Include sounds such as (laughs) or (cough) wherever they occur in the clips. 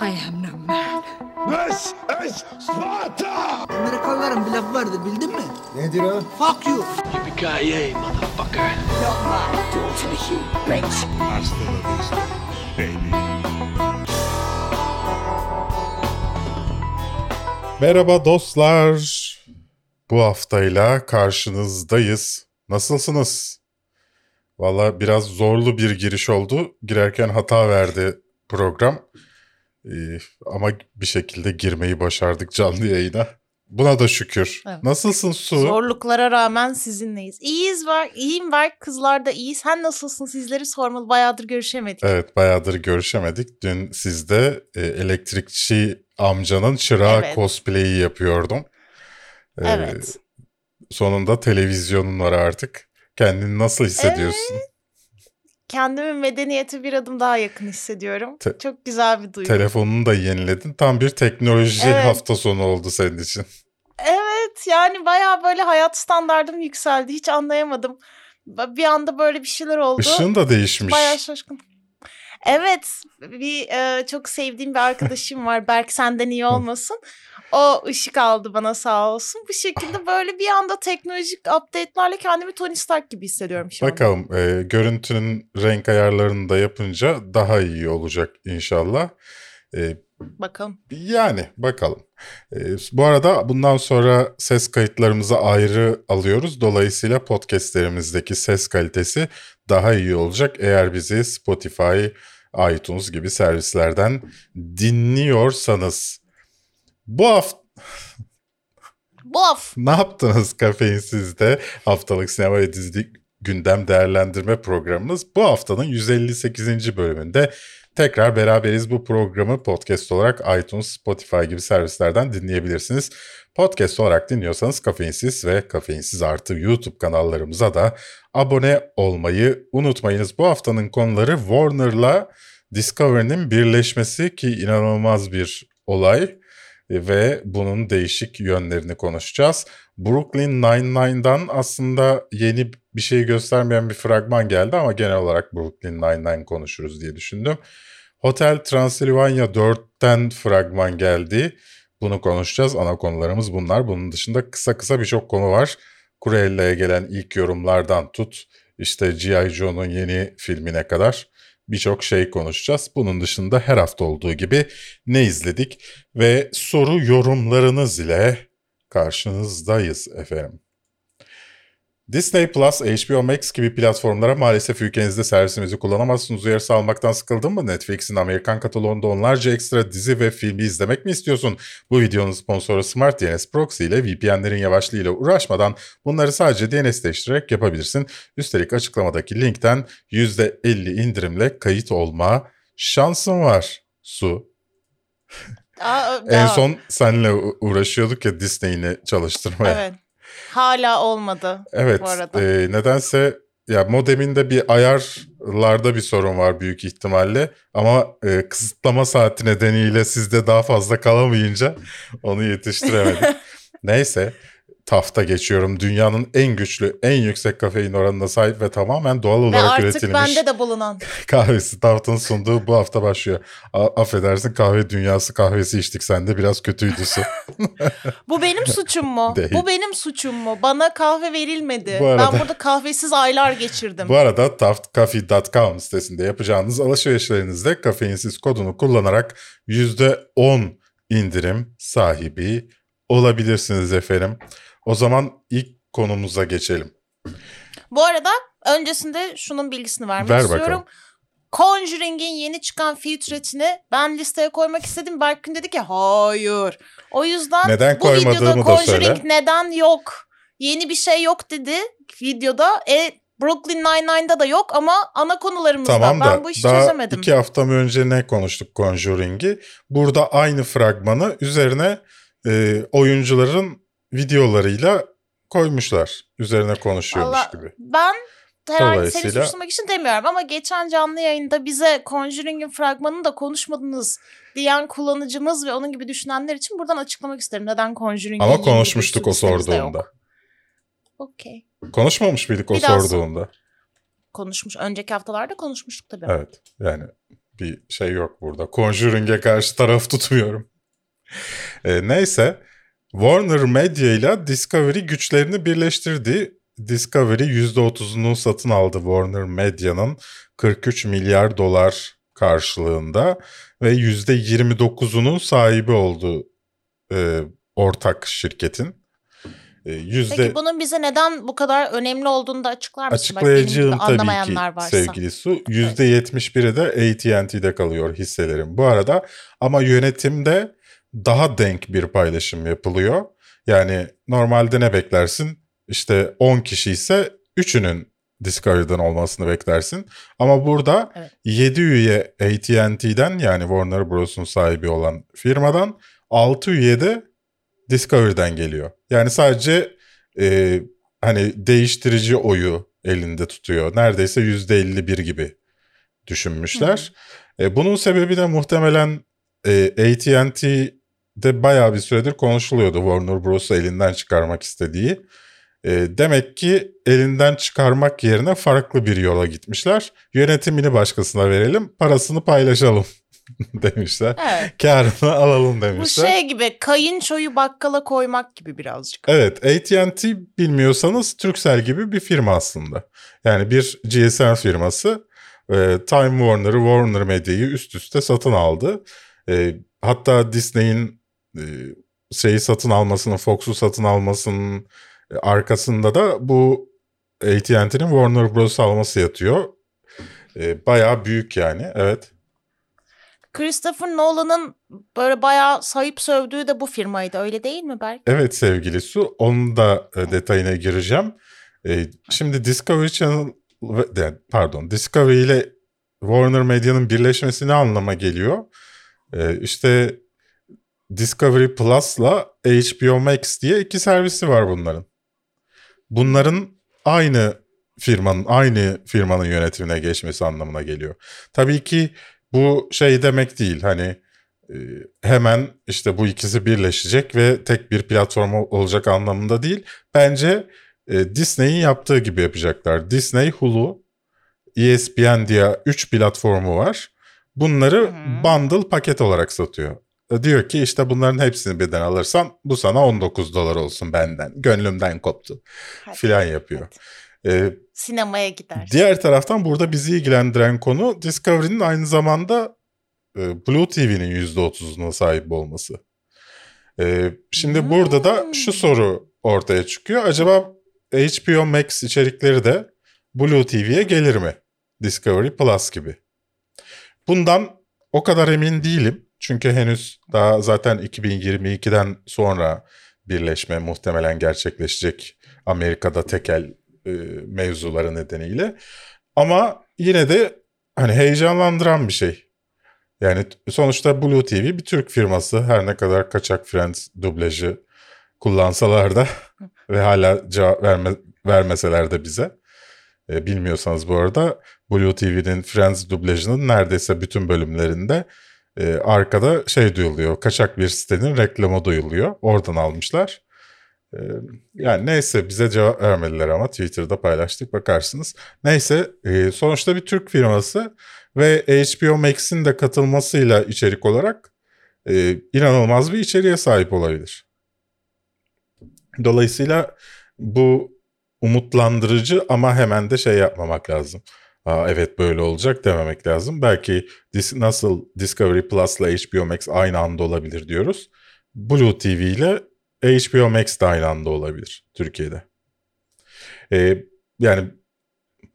I am no man. This is Sparta! Amerikalıların bir lafı vardı bildin mi? Nedir o? Fuck you. Yippee-ki-yay, motherfucker! Hasta la vista, baby. Merhaba dostlar. Bu haftayla karşınızdayız. Nasılsınız? Valla biraz zorlu bir giriş oldu. Girerken hata verdi program. Ee, ama bir şekilde girmeyi başardık canlı yayına. Buna da şükür. Evet. Nasılsın Su? Zorluklara rağmen sizinleyiz. İyiyiz var, iyiyim var. Kızlar da iyi. Sen nasılsın? Sizleri sormalı. Bayağıdır görüşemedik. Evet bayağıdır görüşemedik. Dün sizde e, elektrikçi amcanın çırağı Evet. cosplay'i yapıyordum. Ee, Evet. Sonunda televizyonun var artık. Kendini nasıl hissediyorsun? Kendimi medeniyete bir adım daha yakın hissediyorum. Te- Çok güzel bir duygu. Telefonunu da yeniledin. Tam bir teknoloji Evet. hafta sonu oldu senin için. Evet yani bayağı böyle hayat standardım yükseldi. Hiç anlayamadım. Bir anda böyle bir şeyler oldu. Işığın da değişmiş. Bayağı şaşkın. Evet bir e, çok sevdiğim bir arkadaşım var. Berk senden iyi olmasın. O ışık aldı bana sağ olsun. Bu şekilde böyle bir anda teknolojik update'lerle kendimi Tony Stark gibi hissediyorum şu anda. Bakalım e, görüntünün renk ayarlarını da yapınca daha iyi olacak inşallah. E, Bakalım. Yani bakalım. Ee, bu arada bundan sonra ses kayıtlarımızı ayrı alıyoruz. Dolayısıyla podcastlerimizdeki ses kalitesi daha iyi olacak. Eğer bizi Spotify, iTunes gibi servislerden dinliyorsanız. Bu hafta (laughs) Bu af. ne yaptınız Kafeinsiz'de haftalık sinema ve dizi gündem değerlendirme programımız bu haftanın 158. bölümünde tekrar beraberiz. Bu programı podcast olarak iTunes, Spotify gibi servislerden dinleyebilirsiniz. Podcast olarak dinliyorsanız Kafeinsiz ve Kafeinsiz artı YouTube kanallarımıza da abone olmayı unutmayınız. Bu haftanın konuları Warner'la Discovery'nin birleşmesi ki inanılmaz bir olay ve bunun değişik yönlerini konuşacağız. Brooklyn Nine-Nine'dan aslında yeni bir şey göstermeyen bir fragman geldi ama genel olarak Brooklyn Nine-Nine konuşuruz diye düşündüm. Hotel Transylvania 4'ten fragman geldi. Bunu konuşacağız. Ana konularımız bunlar. Bunun dışında kısa kısa birçok konu var. Cruella'ya gelen ilk yorumlardan tut, işte G.I. Joe'nun yeni filmine kadar birçok şey konuşacağız. Bunun dışında her hafta olduğu gibi ne izledik ve soru yorumlarınız ile karşınızdayız efendim. Disney Plus, HBO Max gibi platformlara maalesef ülkenizde servisimizi kullanamazsınız. Uyarısı almaktan sıkıldın mı? Netflix'in Amerikan kataloğunda onlarca ekstra dizi ve filmi izlemek mi istiyorsun? Bu videonun sponsoru Smart DNS Proxy ile VPN'lerin yavaşlığıyla uğraşmadan bunları sadece DNS'leştirerek yapabilirsin. Üstelik açıklamadaki linkten %50 indirimle kayıt olma şansın var. Su. En son seninle uğraşıyorduk ya Disney'ini çalıştırmaya. Evet. Hala olmadı. Evet. bu arada. e, nedense ya modeminde bir ayarlarda bir sorun var büyük ihtimalle ama e, kısıtlama saati nedeniyle sizde daha fazla kalamayınca onu yetiştiremedik. (laughs) Neyse tafta geçiyorum. Dünyanın en güçlü, en yüksek kafein oranına sahip ve tamamen doğal Ve olarak artık üretilmiş bende de bulunan. (laughs) kahvesi Taft'ın sunduğu bu hafta başlıyor. A- affedersin kahve dünyası kahvesi içtik sen de biraz kötüydü su. Bu benim suçum mu? (laughs) Değil. Bu benim suçum mu? Bana kahve verilmedi. Bu arada- Ben burada kahvesiz aylar geçirdim. Bu arada taftcoffee.com sitesinde yapacağınız alışverişlerinizde kafeinsiz kodunu kullanarak %10 indirim sahibi olabilirsiniz efendim. O zaman ilk konumuza geçelim. Bu arada öncesinde şunun bilgisini vermek Ver istiyorum. bakalım. Conjuring'in yeni çıkan feature'ini ben listeye koymak istedim. Berkün dedi ki hayır. O yüzden Neden bu videoda Conjuring neden yok? Yeni bir şey yok dedi videoda. E Brooklyn Nine-Nine'da da yok ama ana konularımızda. Tamam da ben bu işi daha çözemedim. iki hafta önce ne konuştuk Conjuring'i? Burada aynı fragmanı üzerine e, oyuncuların videolarıyla koymuşlar. Üzerine konuşuyormuş Valla gibi. ben herhangi seni suçlamak için demiyorum ama geçen canlı yayında bize Conjuring'in fragmanını da konuşmadınız diyen kullanıcımız ve onun gibi düşünenler için buradan açıklamak isterim. Neden Conjuring'in Ama konuşmuştuk o sorduğunda. Okey. Konuşmamış mıydık o Bir sorduğunda? Konuşmuş. Önceki haftalarda konuşmuştuk tabii. Evet. Yani bir şey yok burada. Conjuring'e karşı taraf tutmuyorum. E, neyse Warner Media ile Discovery güçlerini birleştirdi. Discovery %30'unu satın aldı Warner Media'nın 43 milyar dolar karşılığında ve %29'unun sahibi oldu e, ortak şirketin. E, yüzde Peki bunun bize neden bu kadar önemli olduğunu da açıklar mısın? Bak, gibi açıklayıcıyım tabii ki varsa. sevgili Su. %71'i de AT&T'de kalıyor hisselerim bu arada. Ama yönetimde daha denk bir paylaşım yapılıyor. Yani normalde ne beklersin? İşte 10 kişi ise 3'ünün Discovery'den olmasını beklersin. Ama burada Evet. 7 üye AT&T'den yani Warner Bros'un sahibi olan firmadan 6 üye de Discovery'den geliyor. Yani sadece e, hani değiştirici oyu elinde tutuyor. Neredeyse %51 gibi düşünmüşler. E, bunun sebebi de muhtemelen e, AT&T'de bayağı bir süredir konuşuluyordu Warner Bros'u elinden çıkarmak istediği. E, demek ki elinden çıkarmak yerine farklı bir yola gitmişler. Yönetimini başkasına verelim, parasını paylaşalım (laughs) demişler. Evet. Karını alalım Bu demişler. şey gibi kayınçoyu bakkala koymak gibi birazcık. Evet AT&T bilmiyorsanız Turkcell gibi bir firma aslında. Yani bir GSM firması e, Time Warner'ı Warner Media'yı üst üste satın aldı. E, hatta Disney'in e, şeyi satın almasının, Fox'u satın almasının e, arkasında da bu AT&T'nin Warner Bros. alması yatıyor. E, bayağı büyük yani evet. Christopher Nolan'ın böyle bayağı sayıp sövdüğü de bu firmaydı öyle değil mi Berk? Evet sevgili Su, onun da e, detayına gireceğim. E, şimdi Discovery Channel, pardon, Discovery ile Warner Media'nın birleşmesi ne anlama geliyor? E, işte Discovery Plus'la HBO Max diye iki servisi var bunların. Bunların aynı firmanın, aynı firmanın yönetimine geçmesi anlamına geliyor. Tabii ki bu şey demek değil hani e, hemen işte bu ikisi birleşecek ve tek bir platform ol- olacak anlamında değil. Bence e, Disney'in yaptığı gibi yapacaklar. Disney, Hulu, ESPN diye 3 platformu var. Bunları bundle paket olarak satıyor. E, Diyor ki işte bunların hepsini birden alırsan bu sana 19 dolar olsun benden. Gönlümden koptu Hadi. filan yapıyor. E, Sinemaya gidersin. Diğer taraftan burada bizi ilgilendiren konu Discovery'nin aynı zamanda e, Blue TV'nin %30'una sahip olması. E, şimdi burada da şu Hmm. soru ortaya çıkıyor. Acaba HBO Max içerikleri de Blue TV'ye gelir mi? Discovery Plus gibi. Bundan o kadar emin değilim. Çünkü henüz daha zaten 2022'den sonra birleşme muhtemelen gerçekleşecek Amerika'da tekel e, mevzuları nedeniyle. Ama yine de hani heyecanlandıran bir şey. Yani sonuçta Blue TV bir Türk firması. Her ne kadar kaçak Friends dublajı kullansalar da (laughs) ve hala cevap verme, vermeseler de bize. E, bilmiyorsanız bu arada Blue TV'nin Friends dublajının neredeyse bütün bölümlerinde e, arkada şey duyuluyor. Kaçak bir sitenin reklamı duyuluyor. Oradan almışlar. E, yani neyse bize cevap vermediler ama Twitter'da paylaştık bakarsınız. Neyse e, sonuçta bir Türk firması ve HBO Max'in de katılmasıyla içerik olarak e, inanılmaz bir içeriğe sahip olabilir. Dolayısıyla bu umutlandırıcı ama hemen de şey yapmamak lazım. Aa, evet böyle olacak dememek lazım. Belki dis- nasıl Discovery Plus ile HBO Max aynı anda olabilir diyoruz. Blue TV ile HBO Max de aynı anda olabilir Türkiye'de. Ee, yani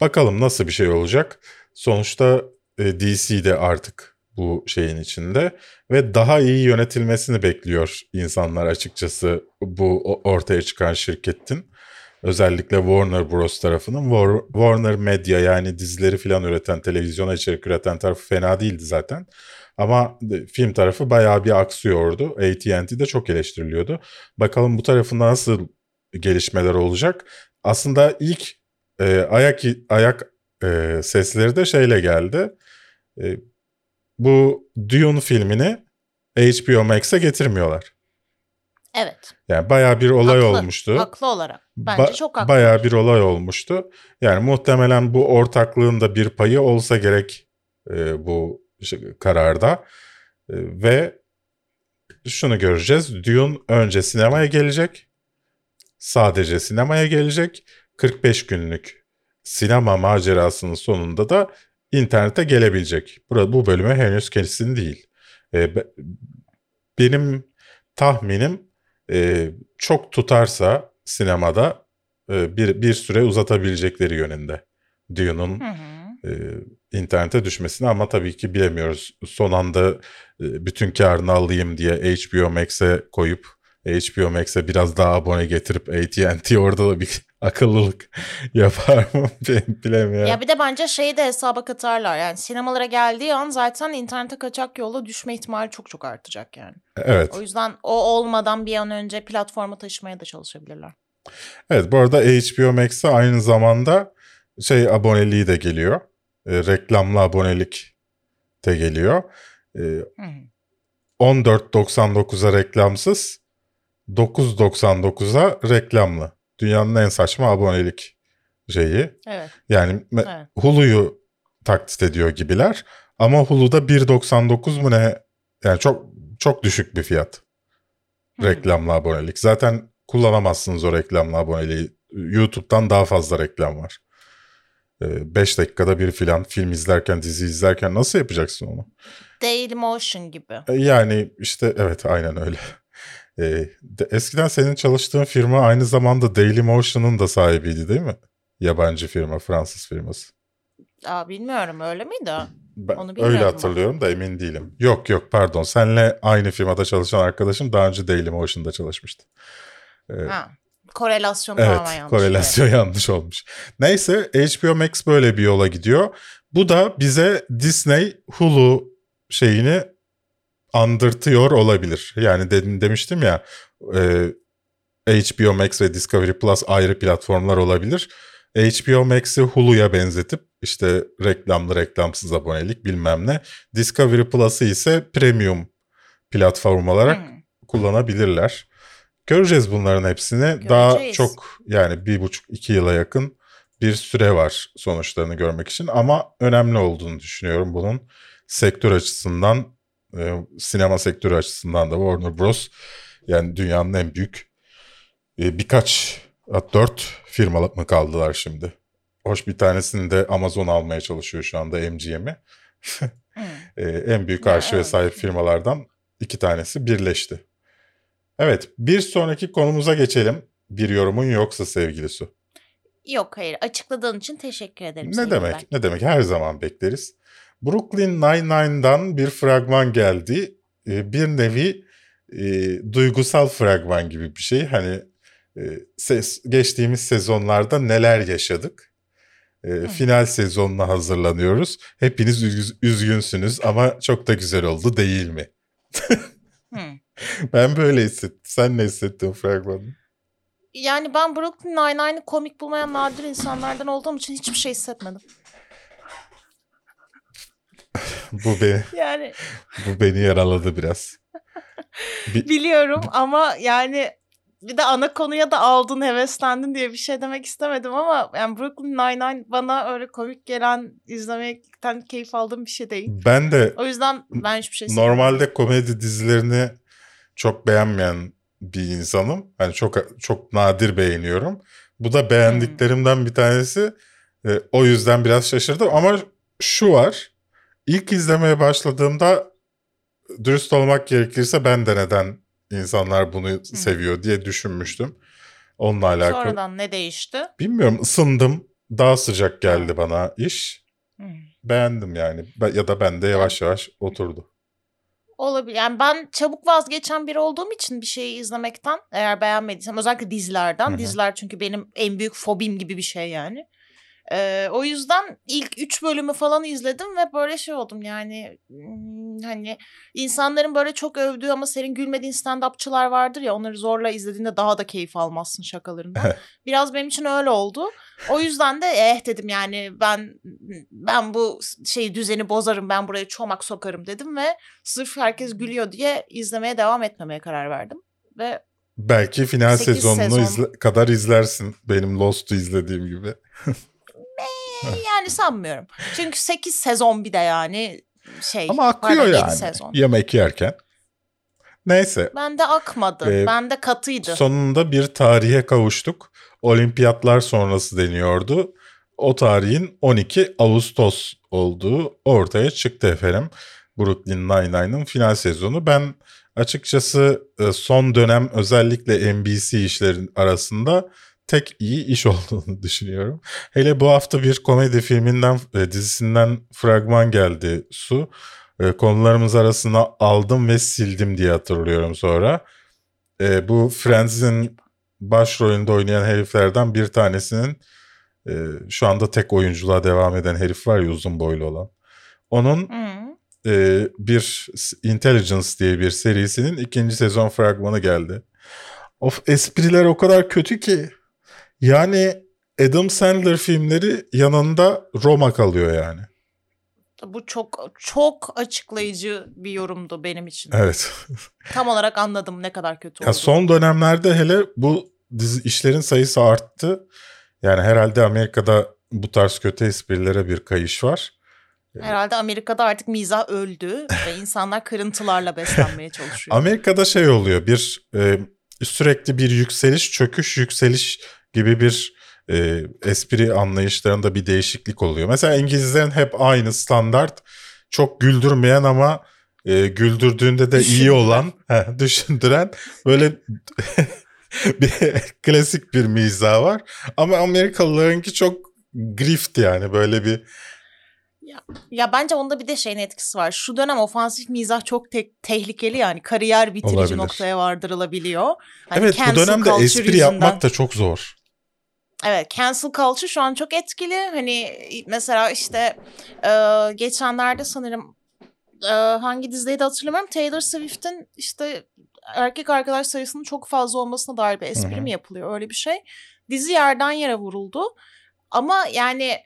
bakalım nasıl bir şey olacak. Sonuçta e, DC de artık bu şeyin içinde ve daha iyi yönetilmesini bekliyor insanlar açıkçası bu ortaya çıkan şirketin. Özellikle Warner Bros tarafının War- Warner Media yani dizileri falan üreten, televizyona içerik üreten tarafı fena değildi zaten. Ama film tarafı bayağı bir aksıyordu. AT&T de çok eleştiriliyordu. Bakalım bu tarafında nasıl gelişmeler olacak. Aslında ilk e, ayak ayak e, sesleri de şeyle geldi. E, bu Dune filmini HBO Max'e getirmiyorlar. Evet. Yani bayağı bir olay Haklı, olmuştu. Haklı olarak. Bence Ba- çok haklı. Bayağı bir olay olmuştu. Yani muhtemelen bu ortaklığın da bir payı olsa gerek e, bu işte kararda E, ve şunu göreceğiz. Dune önce sinemaya gelecek. Sadece sinemaya gelecek. 45 günlük sinema macerasının sonunda da internete gelebilecek. Burada bu bölümü henüz kesin değil. E, be- benim tahminim e, çok tutarsa sinemada e, bir bir süre uzatabilecekleri yönünde. Dune'un e, internete düşmesini ama tabii ki bilemiyoruz. Son anda e, bütün karını alayım diye HBO Max'e koyup HBO Max'e biraz daha abone getirip AT&T orada da bir (laughs) akıllılık (laughs) yapar mı (laughs) bilemiyorum. Ya bir de bence şeyi de hesaba katarlar. Yani sinemalara geldiği an zaten internete kaçak yolla düşme ihtimali çok çok artacak yani. Evet. O yüzden o olmadan bir an önce platforma taşımaya da çalışabilirler. Evet bu arada HBO Max'e aynı zamanda şey aboneliği de geliyor. E, reklamlı abonelik de geliyor. E, Hı hı. 14.99'a reklamsız, 9.99'a reklamlı. Dünyanın en saçma abonelik şeyi. Evet. Yani Evet. Hulu'yu taklit ediyor gibiler. Ama Hulu'da 1.99 mu ne? Yani çok çok düşük bir fiyat. Hı. Reklamlı abonelik. Zaten kullanamazsınız o reklamlı aboneliği. YouTube'dan daha fazla reklam var. 5 dakikada bir filan film izlerken, dizi izlerken nasıl yapacaksın onu? Daily Motion gibi. E, Yani işte evet aynen öyle. E, de- eskiden senin çalıştığın firma aynı zamanda Dailymotion'un da sahibiydi değil mi? Yabancı firma, Fransız firması. Aa, bilmiyorum öyle miydi? Ben Onu öyle hatırlıyorum da emin değilim. Yok yok pardon. Senle aynı firmada çalışan arkadaşım daha önce Dailymotion'da çalışmıştı. E, Ha. Korelasyon Evet, yanlış. korelasyon yanlış olmuş. Neyse HBO Max böyle bir yola gidiyor. Bu da bize Disney Hulu şeyini andırtıyor olabilir. Yani dedim demiştim ya e, HBO Max ve Discovery Plus ayrı platformlar olabilir. HBO Max'i Hulu'ya benzetip işte reklamlı reklamsız abonelik bilmem ne. Discovery Plus'ı ise premium platform olarak Hı. kullanabilirler. Göreceğiz bunların hepsini. Daha Göreceğiz. çok yani bir buçuk iki yıla yakın bir süre var sonuçlarını görmek için. Ama önemli olduğunu düşünüyorum bunun sektör açısından, e, sinema sektörü açısından da Warner Bros. Yani dünyanın en büyük e, birkaç, dört firma mı kaldılar şimdi. Hoş bir tanesini de Amazon almaya çalışıyor şu anda MGM'i. (laughs) Hı. E, en büyük arşive evet. sahip firmalardan iki tanesi birleşti. Evet, bir sonraki konumuza geçelim. Bir yorumun yoksa sevgili Su. Yok hayır açıkladığın için teşekkür ederim. Ne demek? Berk. Ne demek? Her zaman bekleriz. Brooklyn Nine-Nine'dan bir fragman geldi. Ee, Bir nevi e, duygusal fragman gibi bir şey. Hani e, ses, geçtiğimiz sezonlarda neler yaşadık? E, final sezonuna hazırlanıyoruz. Hepiniz üz- üzgünsünüz ama çok da güzel oldu değil mi? (laughs) Ben böyle hissettim. Sen ne hissettin fragmanı? Yani ben Brooklyn Nine-Nine'ı komik bulmayan nadir insanlardan olduğum için hiçbir şey hissetmedim. Bu beni, Yani bu beni yaraladı biraz. (laughs) biliyorum ama yani bir de ana konuya da aldın heveslendin diye bir şey demek istemedim ama yani Brooklyn Nine-Nine bana öyle komik gelen izlemekten keyif aldığım bir şey değil. Ben de O yüzden ben hiçbir şey. Normalde komedi dizilerini çok beğenmeyen bir insanım. Hani çok çok nadir beğeniyorum. Bu da beğendiklerimden bir tanesi. E, o yüzden biraz şaşırdım ama şu var. İlk izlemeye başladığımda dürüst olmak gerekirse ben de neden insanlar bunu seviyor diye düşünmüştüm. Onunla alakalı. Sonradan ne değişti? Bilmiyorum ısındım. Daha sıcak geldi bana iş. Hı. Beğendim yani. Ya da ben de yavaş yavaş oturdu. Olabilir. Yani ben çabuk vazgeçen biri olduğum için bir şeyi izlemekten eğer beğenmediysem özellikle dizilerden. Hı hı. Diziler çünkü benim en büyük fobim gibi bir şey yani. Ee, o yüzden ilk üç bölümü falan izledim ve böyle şey oldum yani hani insanların böyle çok övdüğü ama senin gülmediğin stand-upçılar vardır ya onları zorla izlediğinde daha da keyif almazsın şakalarından. (laughs) Biraz benim için öyle oldu. O yüzden de eh dedim yani ben ben bu şeyi düzeni bozarım ben buraya çomak sokarım dedim ve sırf herkes gülüyor diye izlemeye devam etmemeye karar verdim. Ve Belki final sezonunu sezon. izle- kadar izlersin. Benim Lost'u izlediğim gibi. (laughs) yani sanmıyorum. Çünkü 8 sezon bir de yani şey. Ama akıyor yani. sezon. Yemek yerken. Neyse. Bende akmadı. Ee, Bende katıydı. Sonunda bir tarihe kavuştuk. Olimpiyatlar sonrası deniyordu. O tarihin 12 Ağustos olduğu ortaya çıktı efendim. Brooklyn Nine-Nine'ın final sezonu. Ben açıkçası e, son dönem özellikle NBC işlerin arasında tek iyi iş (laughs) olduğunu düşünüyorum. Hele bu hafta bir komedi filminden, e, dizisinden fragman geldi Su. E, Konularımız arasına aldım ve sildim diye hatırlıyorum sonra. E, Bu Friends'in başrolünde oynayan heriflerden bir tanesinin şu anda tek oyunculuğa devam eden herif var ya uzun boylu olan. Onun e, bir Intelligence diye bir serisinin ikinci sezon fragmanı geldi. Of espriler o kadar kötü ki. Yani Adam Sandler filmleri yanında Roma kalıyor yani. Bu çok çok açıklayıcı bir yorumdu benim için. Evet. Tam olarak anladım ne kadar kötü Ya olduğunu. son dönemlerde hele bu dizi işlerin sayısı arttı. Yani herhalde Amerika'da bu tarz kötü esprilere bir kayış var. Herhalde Amerika'da artık mizah öldü ve insanlar kırıntılarla beslenmeye çalışıyor. Amerika'da şey oluyor bir e, sürekli bir yükseliş çöküş yükseliş gibi bir e, espri anlayışlarında bir değişiklik oluyor. Mesela İngilizlerin hep aynı standart çok güldürmeyen ama e, güldürdüğünde de iyi olan he, (laughs) düşündüren böyle (laughs) bir klasik bir mizah var. Ama Amerikalılarınki çok grift yani böyle bir Ya bence onda bir de şeyin etkisi var. Şu dönem ofansif mizah çok te- tehlikeli yani kariyer bitirici Olabilir. noktaya vardırılabiliyor. Hani evet bu dönemde espri yüzünden- yapmak da çok zor. Evet cancel culture şu an çok etkili. Hani mesela işte e, geçenlerde sanırım e, hangi dizideydi hatırlamıyorum. Taylor Swift'in işte erkek arkadaş sayısının çok fazla olmasına dair bir espri mi yapılıyor öyle bir şey. Dizi yerden yere vuruldu. Ama yani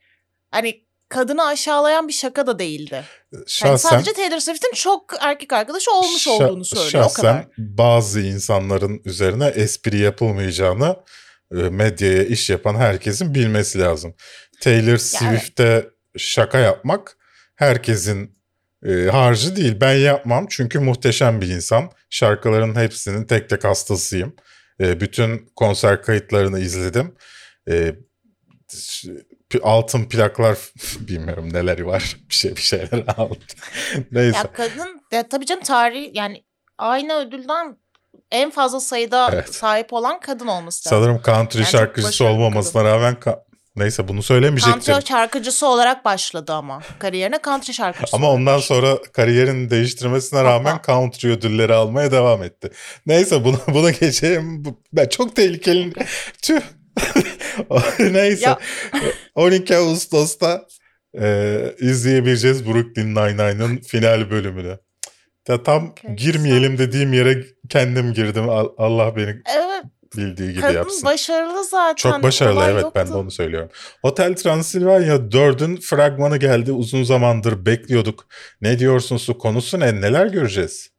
hani kadını aşağılayan bir şaka da değildi. Yani Şahsen sadece Taylor Swift'in çok erkek arkadaşı olmuş Şa- olduğunu söylüyor o kadar. Şahsen bazı insanların üzerine espri yapılmayacağını medyaya iş yapan herkesin bilmesi lazım. Taylor Swift'e şaka yapmak herkesin e, harcı değil. Ben yapmam çünkü muhteşem bir insan. Şarkıların hepsinin tek tek hastasıyım. E, bütün konser kayıtlarını izledim. E, altın plaklar (laughs) bilmiyorum neleri var. (laughs) Bir şey bir şeyler (laughs) aldım. Neyse. Ya kadın ya tabii canım tarih yani aynı ödülden en fazla sayıda Evet. sahip olan kadın olması lazım. Sanırım country Yani şarkıcısı olmamasına rağmen ka- neyse bunu söylemeyecektim. Country şarkıcısı olarak başladı ama. Kariyerine country şarkıcısı Ama ondan başladı. sonra kariyerini değiştirmesine rağmen country ödülleri almaya devam etti. Neyse bunu (laughs) bunu geçelim. Ben çok tehlikeli. (laughs) Tüh. (laughs) Neyse. Ya. 12 Ağustos'ta e, izleyebileceğiz Brooklyn Nine-Nine'ın final bölümünü. Ya tam Okey, girmeyelim dediğim yere kendim girdim. Al- Allah beni Evet bildiği gibi kadın yapsın. başarılı zaten. Çok başarılı Olay evet ben yoktu. de onu söylüyorum. Hotel Transilvanya 4'ün fragmanı geldi. Uzun zamandır bekliyorduk. Ne diyorsun su konusu ne? Neler göreceğiz?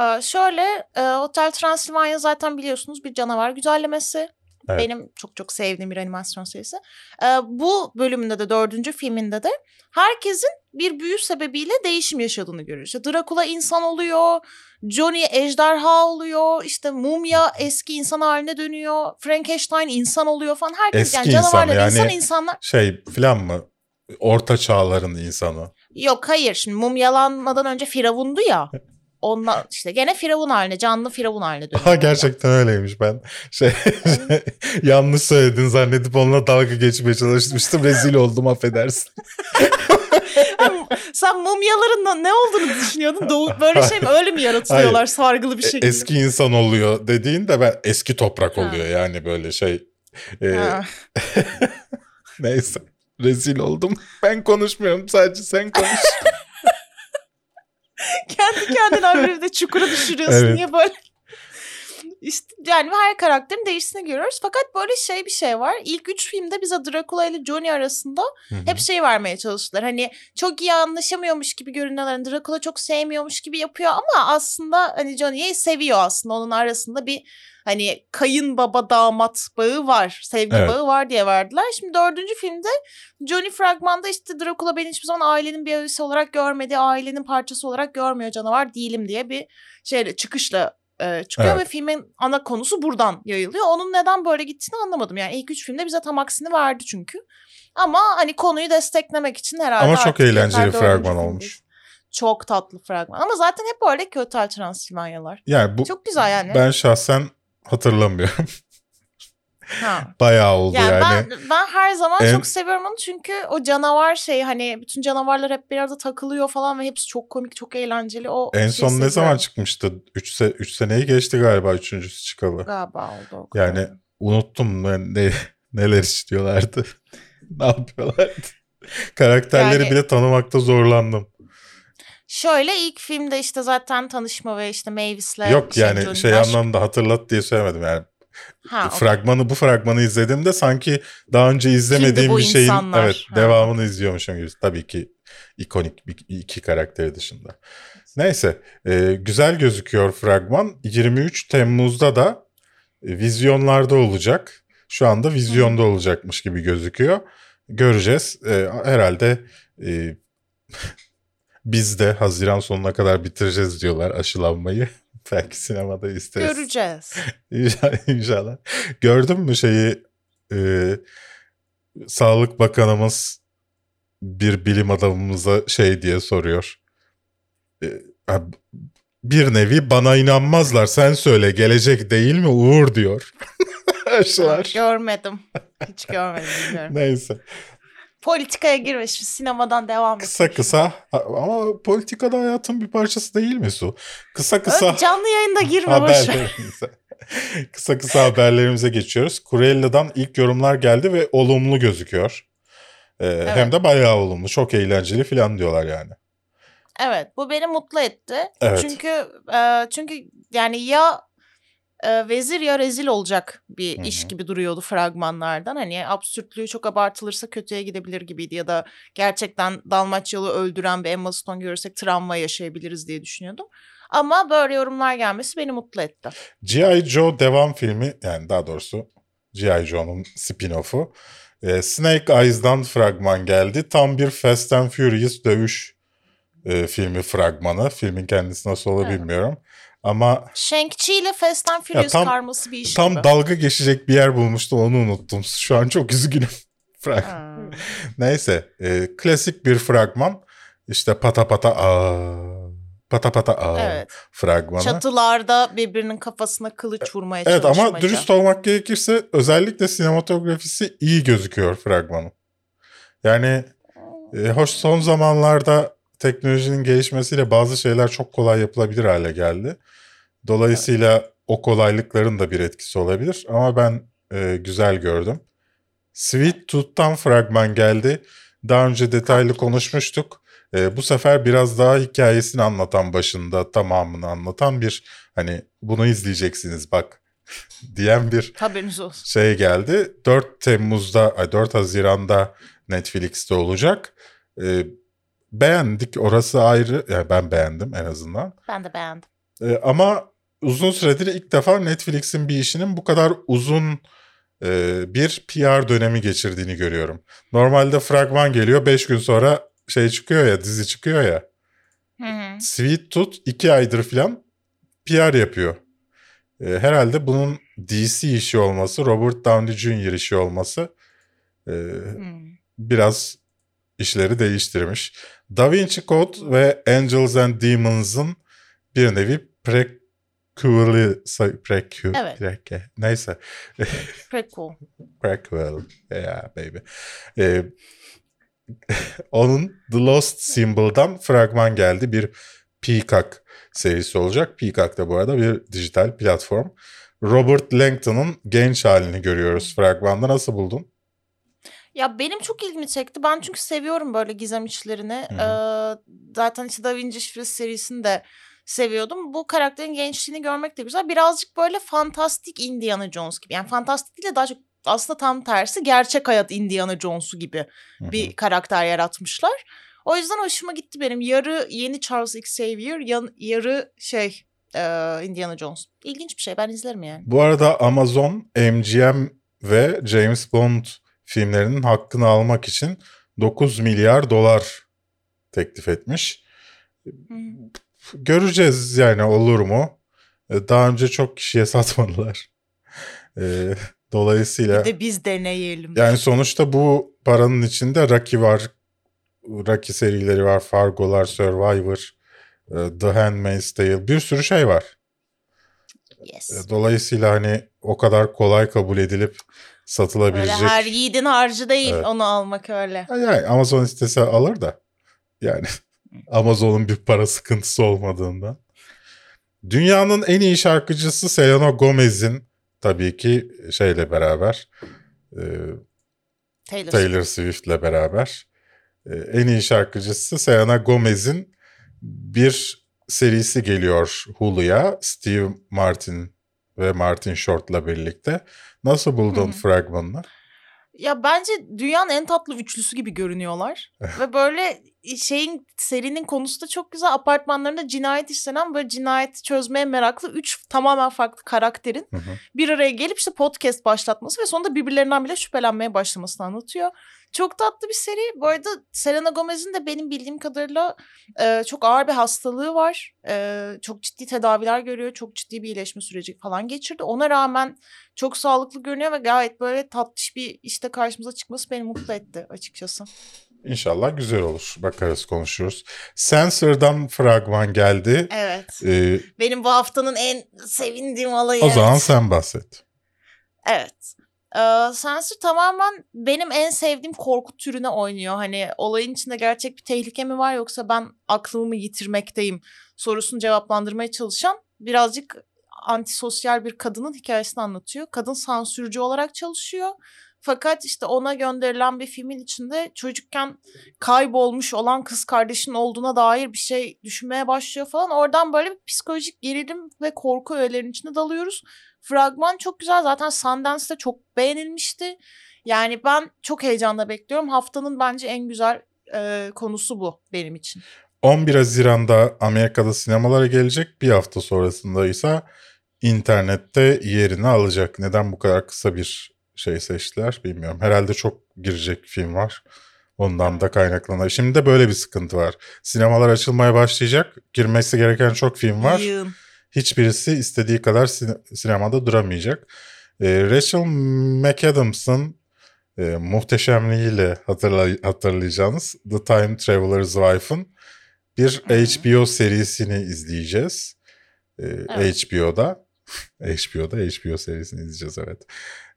Ee, şöyle e, Hotel Transylvania zaten biliyorsunuz bir canavar güzellemesi. Evet. Benim çok çok sevdiğim bir animasyon serisi. Ee, bu bölümünde de dördüncü filminde de herkesin bir büyü sebebiyle değişim yaşadığını görüyoruz. İşte Dracula insan oluyor, Johnny ejderha oluyor, işte Mumya eski insan haline dönüyor, Frankenstein insan oluyor falan. Herkes Eski yani canavarlar yani- insan insanlar. Şey filan mı? Orta çağların insanı. Yok hayır şimdi mumyalanmadan önce Firavundu ya. (laughs) Onunla işte gene Firavun haline, canlı Firavun haline dönüyor. Ha gerçekten öyleymiş ben. Şey (laughs) yanlış söyledin zannedip onunla dalga geçmeye çalışmıştım. Rezil oldum affedersin. (laughs) Sen mumyaların ne olduğunu düşünüyordun? Doğu, böyle şey mi? Öyle mi yaratılıyorlar Hayır. sargılı bir E, şekilde? Eski insan oluyor dediğinde ben eski toprak Ha. oluyor yani böyle şey. E, Ha. (laughs) neyse rezil oldum. Ben konuşmuyorum sadece sen konuş. Kendi kendine bir de çukura düşürüyorsun. Evet. Niye böyle? İşte yani her karakterin değiştiğini görüyoruz. Fakat böyle şey bir şey var. İlk üç filmde bize Dracula ile Johnny arasında Hı hı. hep şey vermeye çalıştılar. Hani çok iyi anlaşamıyormuş gibi görünüyorlar. Hani Dracula çok sevmiyormuş gibi yapıyor ama aslında hani Johnny'yi seviyor aslında. Onun arasında bir hani kayınbaba damat bağı var. Sevgi Evet. bağı var diye verdiler. Şimdi dördüncü filmde Johnny fragmanda işte Dracula beni hiçbir zaman ailenin bir üyesi olarak görmedi. Ailenin parçası olarak görmüyor canavar değilim diye bir şeyle çıkışla e, çıkıyor Evet. ve filmin ana konusu buradan yayılıyor. Onun neden böyle gittiğini anlamadım. Yani ilk üç filmde bize tam aksini verdi çünkü. Ama hani konuyu desteklemek için herhalde Ama çok eğlenceli fragman olmuş. Çok tatlı fragman. Ama zaten hep öyle ki Hotel Transilvanyalar. Yani bu Çok güzel yani. ben şahsen hatırlamıyorum. (laughs) Ha. (laughs) Bayağı oldu Yani, yani. ben ben her zaman En- çok seviyorum onu çünkü o canavar şey hani bütün canavarlar hep bir arada takılıyor falan ve hepsi çok komik, çok eğlenceli. O En son ne seviyorum. zaman çıkmıştı? 3 se üç seneyi geçti galiba üçüncüsü çıkalı. Galiba oldu kadar. Yani unuttum ben ne, neler istiyorlardı. (laughs) ne yapıyorlardı? Karakterleri Yani- bile tanımakta zorlandım. Şöyle ilk filmde işte zaten tanışma ve işte Mavis'le Yok yani şey Dash- anlamda hatırlat diye söylemedim yani. Ha, fragmanı bu fragmanı izlediğimde sanki daha önce izlemediğim bir şeyin insanlar? evet Ha. devamını izliyormuşum gibi. Tabii ki ikonik bir, iki karakteri dışında. Neyse e, güzel gözüküyor fragman. 23 Temmuz'da da e, vizyonlarda olacak. Şu anda vizyonda olacakmış gibi gözüküyor. Göreceğiz. E, herhalde e, (laughs) biz de Haziran sonuna kadar bitireceğiz diyorlar aşılanmayı. (laughs) Belki sinemada isteriz. Göreceğiz. (laughs) İnşallah. Gördün mü şeyi e, Sağlık Bakanımız bir bilim adamımıza şey diye soruyor. E, bir nevi bana inanmazlar sen söyle gelecek değil mi Uğur diyor. (laughs) Görmedim. Hiç görmedim bilmiyorum. Neyse. Politikaya girme şu sinemadan devam et. Kısa kısa ama politikada hayatın bir parçası değil mi Su? Kısa kısa Öyle canlı yayında girme boş ver. haberlerimize. (laughs) kısa kısa haberlerimize geçiyoruz. Kurella'dan ilk yorumlar geldi ve olumlu gözüküyor. Ee, Hem de bayağı olumlu. Çok eğlenceli falan diyorlar yani. Evet bu beni mutlu etti. Evet. Çünkü e, çünkü yani ya e, vezir ya rezil olacak bir Hı iş gibi duruyordu fragmanlardan. Hani absürtlüğü çok abartılırsa kötüye gidebilir gibiydi ya da gerçekten Dalmaçyalı öldüren bir Emma Stone görürsek travma yaşayabiliriz diye düşünüyordum. Ama böyle yorumlar gelmesi beni mutlu etti. G.I. Joe devam filmi yani daha doğrusu G.I. Joe'nun spin-off'u. Ee, Snake Eyes'dan fragman geldi. Tam bir Fast and Furious dövüş e, filmi fragmanı. Filmin kendisi nasıl olur Evet. bilmiyorum. Ama Shang-Chi ile Fast and Furious tam- karması bir iş tam gibi. dalga geçecek bir yer bulmuştum onu unuttum. Şu an çok üzgünüm. (laughs) Frag-. Neyse e, klasik bir fragman. İşte pata pata aa, pata pata aa Evet. fragmanı. Çatılarda birbirinin kafasına kılıç vurmaya Evet ama çalışmaca. dürüst olmak gerekirse özellikle sinematografisi iyi gözüküyor fragmanın. Yani e, hoş son zamanlarda teknolojinin gelişmesiyle bazı şeyler çok kolay yapılabilir hale geldi. Dolayısıyla o kolaylıkların da bir etkisi olabilir ama ben e, güzel gördüm. Sweet Tooth'tan fragman geldi. Daha önce detaylı konuşmuştuk. E, bu sefer biraz daha hikayesini anlatan başında tamamını anlatan bir hani bunu izleyeceksiniz bak (laughs) diyen bir Haberiniz olsun. şey geldi. 4 Temmuz'da, ay 4 Haziran'da Netflix'te olacak. Ee, beğendik. Orası ayrı. Yani ben beğendim en azından. Ben de beğendim. Ee, ama uzun süredir ilk defa Netflix'in bir işinin bu kadar uzun e, bir PR dönemi geçirdiğini görüyorum. Normalde fragman geliyor. 5 gün sonra şey çıkıyor ya, dizi çıkıyor ya. Hı hı. Sweet Tooth 2 aydır falan PR yapıyor. Ee, herhalde bunun DC işi olması, Robert Downey Jr. işi olması e, Hmm. biraz işleri değiştirmiş. Da Vinci Code ve Angels and Demons'ın bir nevi prequel'i, say- prequel, Evet. prequel, neyse (laughs) Prequel. prequel, yeah baby. Ee, (laughs) onun The Lost Symbol'dan fragman geldi. Bir Peacock serisi olacak. Peacock da bu arada bir dijital platform. Robert Langton'un genç halini görüyoruz fragmanda. Nasıl buldun? Ya benim çok ilgimi çekti. Ben çünkü seviyorum böyle gizem işlerini. Hı Ee, zaten işte Da Vinci Şifresi serisini de seviyordum. Bu karakterin gençliğini görmek de güzel. Birazcık böyle fantastik Indiana Jones gibi. Yani fantastik değil de daha çok aslında tam tersi gerçek hayat Indiana Jones'u gibi bir karakter yaratmışlar. O yüzden hoşuma gitti benim. Yarı yeni Charles Xavier, yan, yarı şey e, Indiana Jones. İlginç bir şey. Ben izlerim yani. Bu arada Amazon MGM ve James Bond filmlerinin hakkını almak için 9 milyar dolar teklif etmiş. Hı. Göreceğiz yani olur mu? E, Daha önce çok kişiye (laughs) satmadılar. E, Dolayısıyla Bir de biz deneyelim. yani sonuçta bu paranın içinde Rocky var. Rocky serileri var. Fargo'lar, Survivor, e, The Handmaid's Tale bir sürü şey var. Yes. Dolayısıyla hani o kadar kolay kabul edilip Öyle satılabilecek. her yiğidin harcı değil Evet. onu almak öyle. Yani Amazon istese alır da. Yani Amazon'un bir para sıkıntısı olmadığından. Dünyanın en iyi şarkıcısı Selena Gomez'in tabii ki şeyle beraber e, Taylor. Taylor Swift'le beraber e, en iyi şarkıcısı Selena Gomez'in bir serisi geliyor Hulu'ya. Steve Martin ve Martin Short'la birlikte. Nasıl buldun Hı. fragmanını? Ya bence dünyanın en tatlı üçlüsü gibi görünüyorlar. (laughs) Ve böyle şeyin serinin konusu da çok güzel. Apartmanlarında cinayet işlenen böyle cinayeti çözmeye meraklı üç tamamen farklı karakterin Hı hı. bir araya gelip işte podcast başlatması ve sonunda birbirlerinden bile şüphelenmeye başlamasını anlatıyor. Çok tatlı bir seri. Bu arada Selena Gomez'in de benim bildiğim kadarıyla e, çok ağır bir hastalığı var. E, çok ciddi tedaviler görüyor. Çok ciddi bir iyileşme süreci falan geçirdi. Ona rağmen çok sağlıklı görünüyor ve gayet böyle tatlış bir işte karşımıza çıkması beni mutlu etti açıkçası. İnşallah güzel olur. Bakarız konuşuruz. Censor'dan fragman geldi. Evet. Ee, Benim bu haftanın en sevindiğim olayı. o zaman evet. sen bahset. Evet. Ee, Sensor tamamen benim en sevdiğim korku türüne oynuyor. Hani olayın içinde gerçek bir tehlike mi var yoksa ben aklımı mı yitirmekteyim sorusunu cevaplandırmaya çalışan birazcık antisosyal bir kadının hikayesini anlatıyor. Kadın sansürcü olarak çalışıyor. Fakat işte ona gönderilen bir filmin içinde çocukken kaybolmuş olan kız kardeşinin olduğuna dair bir şey düşünmeye başlıyor falan. Oradan böyle bir psikolojik gerilim ve korku öğelerinin içine dalıyoruz. Fragman çok güzel. Zaten Sundance'de çok beğenilmişti. Yani ben çok heyecanla bekliyorum. Haftanın bence en güzel e, konusu bu benim için. 11 Haziran'da Amerika'da sinemalara gelecek. Bir hafta sonrasında ise internette yerini alacak. Neden bu kadar kısa bir şey seçtiler bilmiyorum. Herhalde çok girecek film var. Ondan da kaynaklanan. Şimdi de böyle bir sıkıntı var. Sinemalar açılmaya başlayacak. Girmesi gereken çok film var. Yığın. Hiçbirisi istediği kadar sine- sinemada duramayacak. Ee, Rachel McAdams'ın e, muhteşemliğiyle hatırlay- hatırlayacağınız The Time Traveler's Wife'ın bir. HBO serisini izleyeceğiz. Ee, Evet. HBO'da. (laughs) HBO'da HBO serisini izleyeceğiz evet.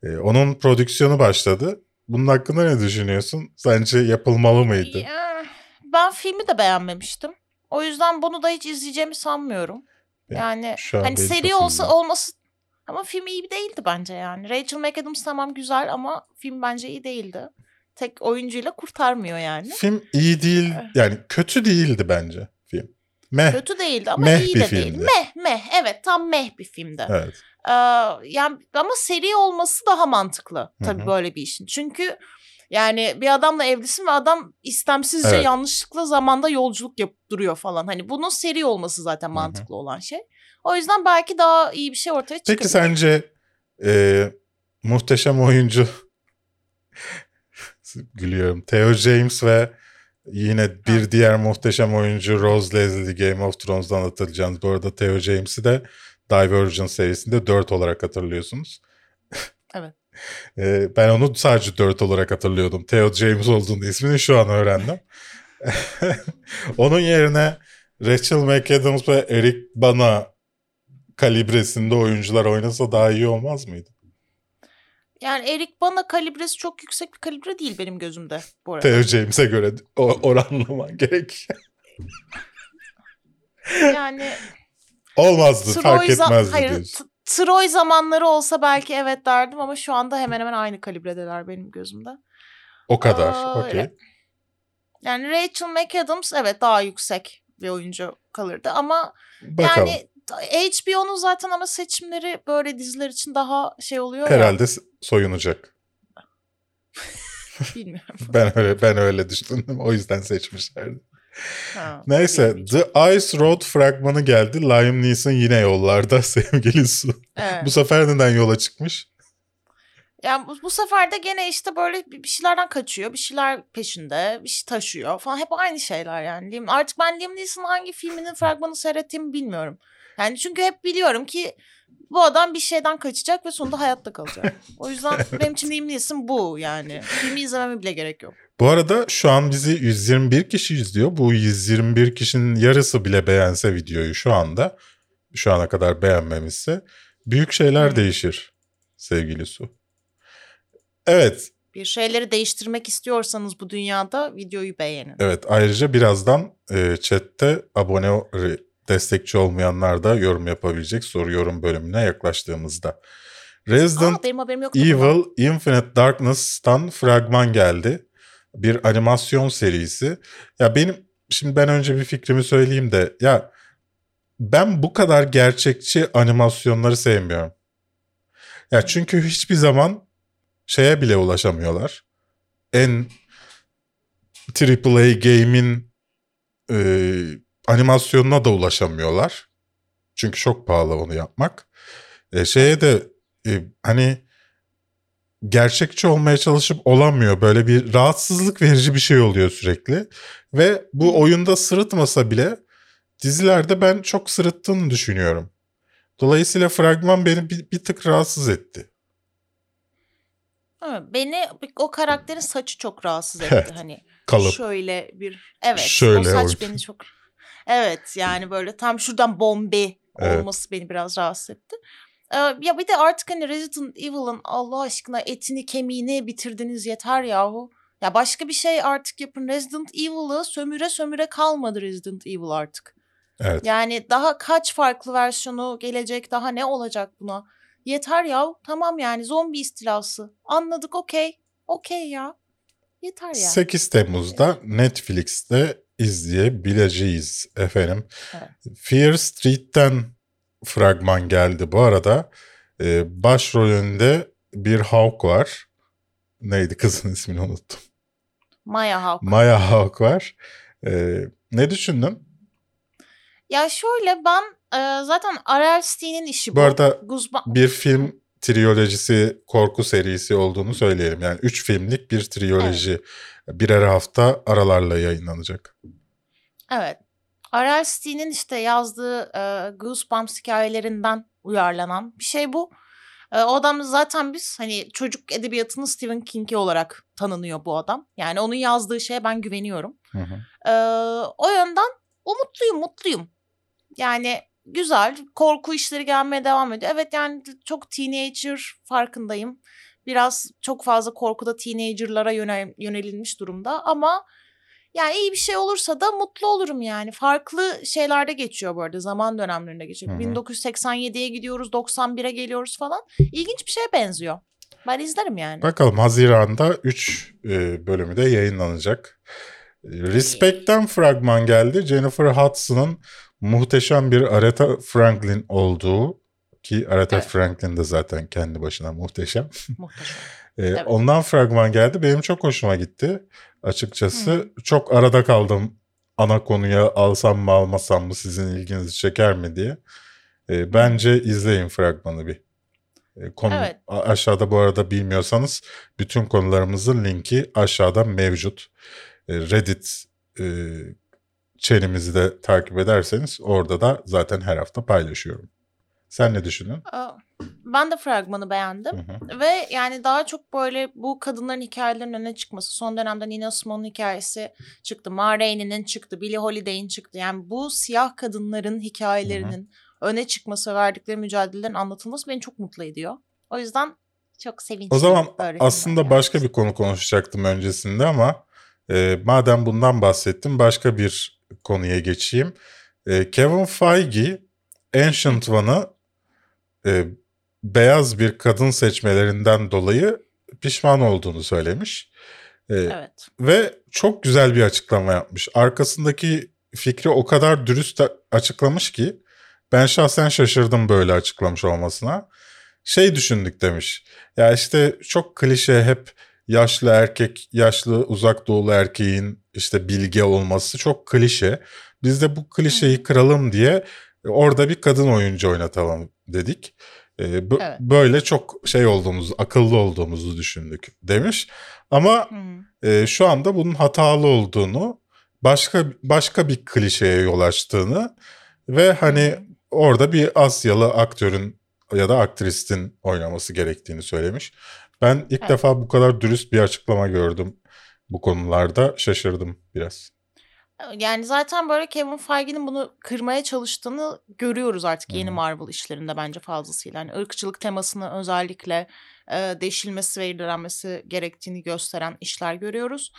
Ee, onun prodüksiyonu başladı. Bunun hakkında ne düşünüyorsun? Sence yapılmalı mıydı? Ya, ben filmi de beğenmemiştim. O yüzden bunu da hiç izleyeceğimi sanmıyorum. Ya, Yani şu an hani seri olsa üzdü. olması ama film iyi değildi bence yani. Rachel McAdams tamam güzel ama film bence iyi değildi. Tek oyuncuyla kurtarmıyor yani. Film iyi değil yani kötü değildi bence film. Meh. Kötü değildi ama Meh iyi bir de değil. filmdi. Meh meh evet tam meh bir filmdi. Evet. Ee, yani ama seri olması daha mantıklı tabii Hı hı. böyle bir işin. Çünkü yani bir adamla evlisin ve adam istemsizce Evet. yanlışlıkla zamanda yolculuk yapıp duruyor falan. Hani bunun seri olması zaten mantıklı olan şey. O yüzden belki daha iyi bir şey ortaya çıkabilir. Peki sence e, muhteşem oyuncu (laughs) gülüyorum. Theo James ve yine bir diğer muhteşem oyuncu Rose Leslie Game of Thrones'dan hatırlayacağınız. Bu arada Theo James'i de Divergent serisinde 4 olarak hatırlıyorsunuz. Evet. (laughs) E, ben onu sadece 4 olarak hatırlıyordum. Theo James olduğunu ismini şu an öğrendim. (laughs) Onun yerine Rachel McAdams ve Eric Bana kalibresinde oyuncular oynasa daha iyi olmaz mıydı? Yani Eric Bana kalibresi çok yüksek bir kalibre değil benim gözümde bu arada. Theo James'e göre oranlaman gerek. yani Olmazdı fark Troy, za- etmezdi hayır, diyorsun. Troy zamanları olsa belki evet derdim ama şu anda hemen hemen aynı kalibredeler benim gözümde. O kadar. Aa, Okey. Yani Rachel McAdams evet daha yüksek bir oyuncu kalırdı ama Bakalım. yani HBO'nun zaten ama seçimleri böyle diziler için daha şey oluyor Herhalde s- soyunacak. ya. (laughs) Bilmiyorum. (laughs) Ben öyle ben öyle düşündüm. O yüzden seçmişlerdi. Ha, Neyse. The Ice Road fragmanı geldi. Liam Neeson yine yollarda (laughs) sevgili Su. Evet. Bu sefer neden yola çıkmış? Yani bu, bu sefer de gene işte böyle bir şeylerden kaçıyor. Bir şeyler peşinde. Bir şey taşıyor falan. Hep aynı şeyler yani. Artık ben Liam Neeson'ın hangi filminin fragmanı seyrettiğimi bilmiyorum. Yani çünkü hep biliyorum ki bu adam bir şeyden kaçacak ve sonunda hayatta kalacak. O yüzden (laughs) benim için Liam Neeson bu yani. Filmi izlememe bile gerek yok. Bu arada şu an bizi 121 kişi izliyor. Bu 121 kişinin yarısı bile beğense videoyu şu anda, şu ana kadar beğenmemişse büyük şeyler Hı. değişir sevgili Su. Evet, Bir şeyleri değiştirmek istiyorsanız bu dünyada videoyu beğenin. evet. Ayrıca birazdan e, chatte abone destekçi olmayanlar da yorum yapabilecek soru yorum bölümüne yaklaştığımızda. Resident Aa. Evil Infinite Darkness'tan fragman geldi. Bir animasyon serisi. Ya benim şimdi ben önce bir fikrimi söyleyeyim de ya ben bu kadar gerçekçi animasyonları sevmiyorum. Ya çünkü hiçbir zaman şeye bile ulaşamıyorlar. En AAA game'in e, animasyonuna da ulaşamıyorlar. Çünkü çok pahalı onu yapmak. E, şeye de e, hani gerçekçi olmaya çalışıp olamıyor. Böyle bir rahatsızlık verici bir şey oluyor sürekli. Ve bu oyunda sırıtmasa bile dizilerde ben çok sırıttığını düşünüyorum. Dolayısıyla fragman beni bir, bir tık rahatsız etti. Beni o karakterin saçı çok rahatsız etti. Evet. Hani Kalıp. Şöyle bir evet Şöyle o saç oyun. beni çok evet yani böyle tam şuradan bombe Evet. olması beni biraz rahatsız etti. Ee, ya bir de artık hani Resident Evil'ın Allah aşkına etini kemiğini bitirdiniz yeter yahu. Ya başka bir şey artık yapın. Resident Evil'ı sömüre sömüre kalmadı Resident Evil artık. Evet. Yani daha kaç farklı versiyonu gelecek daha ne olacak buna? Yeter ya tamam yani zombi istilası. Anladık okey. Okey ya. Yeter ya. 8 Temmuz'da Netflix'te izleyebileceğiz efendim. Evet. Fear Street'ten fragman geldi bu arada. Ee, başrolünde bir Hawk var. Neydi kızın (laughs) ismini unuttum. Maya Hawk. Maya Hawk var. Ee, ne düşündün? ya şöyle ben e, zaten R.L. Steen'in işi bu. Bu arada Guzba- bir film triyolojisi, korku serisi olduğunu söyleyelim. Yani 3 filmlik bir triyoloji birer hafta aralarla yayınlanacak. Evet. R.L. Steen'in işte yazdığı e, Goosebumps hikayelerinden uyarlanan bir şey bu. E, o adam zaten biz hani çocuk edebiyatının Stephen King'i olarak tanınıyor bu adam. Yani onun yazdığı şeye ben güveniyorum. Hı hı. E, o yönden umutluyum, mutluyum. Yani güzel, korku işleri gelmeye devam ediyor. Evet yani çok teenager farkındayım. Biraz çok fazla korkuda teenagerlara yönel- yönelilmiş durumda ama yani iyi bir şey olursa da mutlu olurum yani. Farklı şeylerde geçiyor bu arada. Zaman dönemlerinde geçiyor. Hı hı. 1987'ye gidiyoruz, 91'e geliyoruz falan. İlginç bir şeye benziyor. Ben izlerim yani. Bakalım Haziran'da 3 bölümü de yayınlanacak. E, Respect'ten fragman geldi. Jennifer Hudson'ın muhteşem bir Aretha Franklin olduğu ki Aretha Evet. Franklin de zaten kendi başına muhteşem. Muhteşem. E, Evet. Ondan fragman geldi. Benim çok hoşuma gitti. Açıkçası Hı. çok arada kaldım. Ana konuya alsam mı almasam mı sizin ilginizi çeker mi diye. E, bence izleyin fragmanı bir. E, konu Evet. aşağıda bu arada bilmiyorsanız bütün konularımızın linki aşağıda mevcut. E, Reddit e, çenimizi de takip ederseniz orada da zaten her hafta paylaşıyorum. Sen ne düşünün? Aa, Ben de fragmanı beğendim. Hı hı. Ve yani daha çok böyle bu kadınların hikayelerinin öne çıkması. Son dönemde Nina Simone'un hikayesi çıktı. Ma Rainey'nin çıktı. Billie Holiday'in çıktı. Yani bu siyah kadınların hikayelerinin öne çıkması ve verdikleri mücadelelerin anlatılması beni çok mutlu ediyor. O yüzden çok sevinçliyim. O zaman aslında filmler başka bir konu konuşacaktım öncesinde ama e, madem bundan bahsettim başka bir konuya geçeyim. E, Kevin Feige Ancient One'ı e, beyaz bir kadın seçmelerinden dolayı pişman olduğunu söylemiş. E, Evet. Ve çok güzel bir açıklama yapmış. Arkasındaki fikri o kadar dürüst açıklamış ki ben şahsen şaşırdım böyle açıklamış olmasına. Şey düşündük demiş. Ya işte çok klişe hep yaşlı erkek, yaşlı uzak doğulu erkeğin işte bilge olması çok klişe. Biz de bu klişeyi kıralım diye orada bir kadın oyuncu oynatalım dedik. Ee, bu- Evet. Böyle çok şey olduğumuzu, akıllı olduğumuzu düşündük demiş. Ama Hı. e, şu anda bunun hatalı olduğunu, başka başka bir klişeye yol açtığını ve hani orada bir Asyalı aktörün ya da aktristin oynaması gerektiğini söylemiş. Ben ilk Evet. defa bu kadar dürüst bir açıklama gördüm bu konularda. Şaşırdım biraz. Yani zaten böyle Kevin Feige'nin bunu kırmaya çalıştığını görüyoruz artık yeni. Marvel işlerinde bence fazlasıyla. Yani ırkçılık temasını özellikle e, deşilmesi ve irdelenmesi gerektiğini gösteren işler görüyoruz.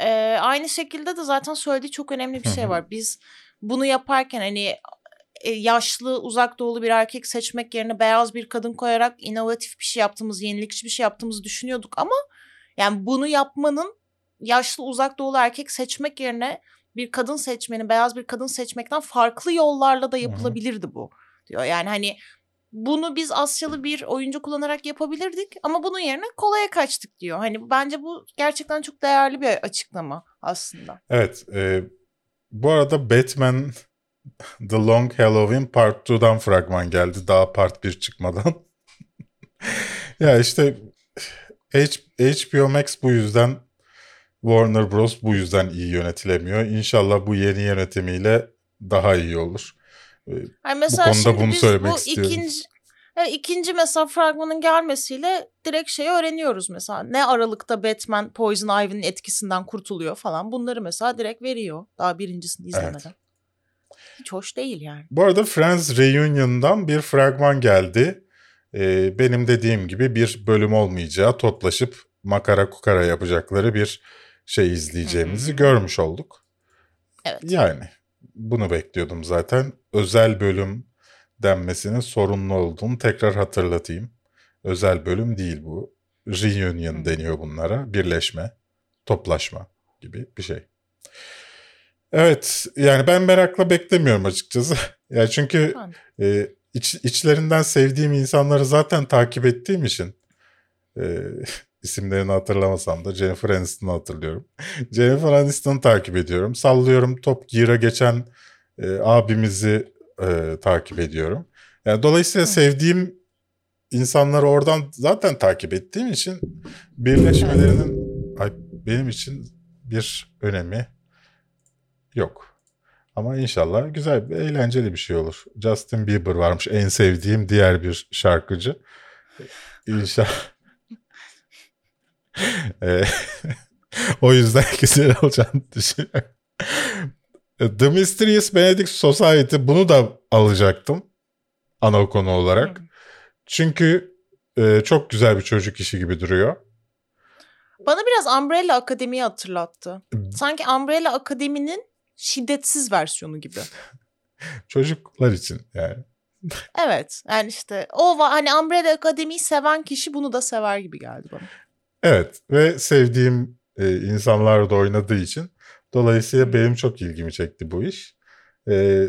E, aynı şekilde de zaten söylediği çok önemli bir şey var. Biz bunu yaparken hani e, yaşlı uzak doğulu bir erkek seçmek yerine beyaz bir kadın koyarak inovatif bir şey yaptığımız, yenilikçi bir şey yaptığımızı düşünüyorduk ama yani bunu yapmanın yaşlı uzak doğulu erkek seçmek yerine bir kadın seçmeni, beyaz bir kadın seçmekten farklı yollarla da yapılabilirdi bu diyor. Yani hani bunu biz Asyalı bir oyuncu kullanarak yapabilirdik ama bunun yerine kolaya kaçtık diyor. Hani bence bu gerçekten çok değerli bir açıklama aslında. Evet. e, bu arada Batman The Long Halloween Part 2'dan fragman geldi. Daha Part 1 çıkmadan. (laughs) ya işte H- HBO Max bu yüzden Warner Bros. bu yüzden iyi yönetilemiyor. İnşallah bu yeni yönetimiyle daha iyi olur. E, Yani mesela konuda bunu söylemek bu istiyorum. ikinci evet, ikinci mesela fragmanın gelmesiyle direkt şeyi öğreniyoruz mesela. Ne aralıkta Batman Poison Ivy'nin etkisinden kurtuluyor falan. Bunları mesela direkt veriyor. Daha birincisini izlemeden. Hiç hoş değil yani. Bu arada Friends Reunion'dan bir fragman geldi. Ee, benim dediğim gibi bir bölüm olmayacağı, toplaşıp makara kukara yapacakları bir şey izleyeceğimizi Hmm. görmüş olduk. Evet. Yani bunu bekliyordum zaten. Özel bölüm denmesinin sorunlu olduğunu tekrar hatırlatayım. Özel bölüm değil bu. Reunion Hmm. deniyor bunlara. Birleşme, toplaşma gibi bir şey. Evet yani ben merakla beklemiyorum açıkçası. (laughs) ya çünkü e, iç, içlerinden sevdiğim insanları zaten takip ettiğim için e, isimlerini hatırlamasam da Jennifer Aniston'u hatırlıyorum. (laughs) Jennifer Aniston'u takip ediyorum. Sallıyorum Top Gear'a geçen e, abimizi e, takip ediyorum. Yani dolayısıyla sevdiğim insanları oradan zaten takip ettiğim için birleşmelerinin ay, benim için bir önemi yok. Ama inşallah güzel, eğlenceli bir şey olur. Justin Bieber varmış en sevdiğim diğer bir şarkıcı. İnşallah. Ee, (laughs) o yüzden (laughs) güzel olacağını düşünüyorum. The Mysterious Benedict Society bunu da alacaktım ana konu olarak. Hı. Çünkü e, çok güzel bir çocuk işi gibi duruyor. Bana biraz Umbrella Akademi'yi hatırlattı. Sanki Umbrella Akademi'nin şiddetsiz versiyonu gibi. (laughs) Çocuklar için yani. Evet. Yani işte o hani Umbrella Akademi'yi seven kişi bunu da sever gibi geldi bana. Evet ve sevdiğim e, insanlar da oynadığı için dolayısıyla benim çok ilgimi çekti bu iş. E,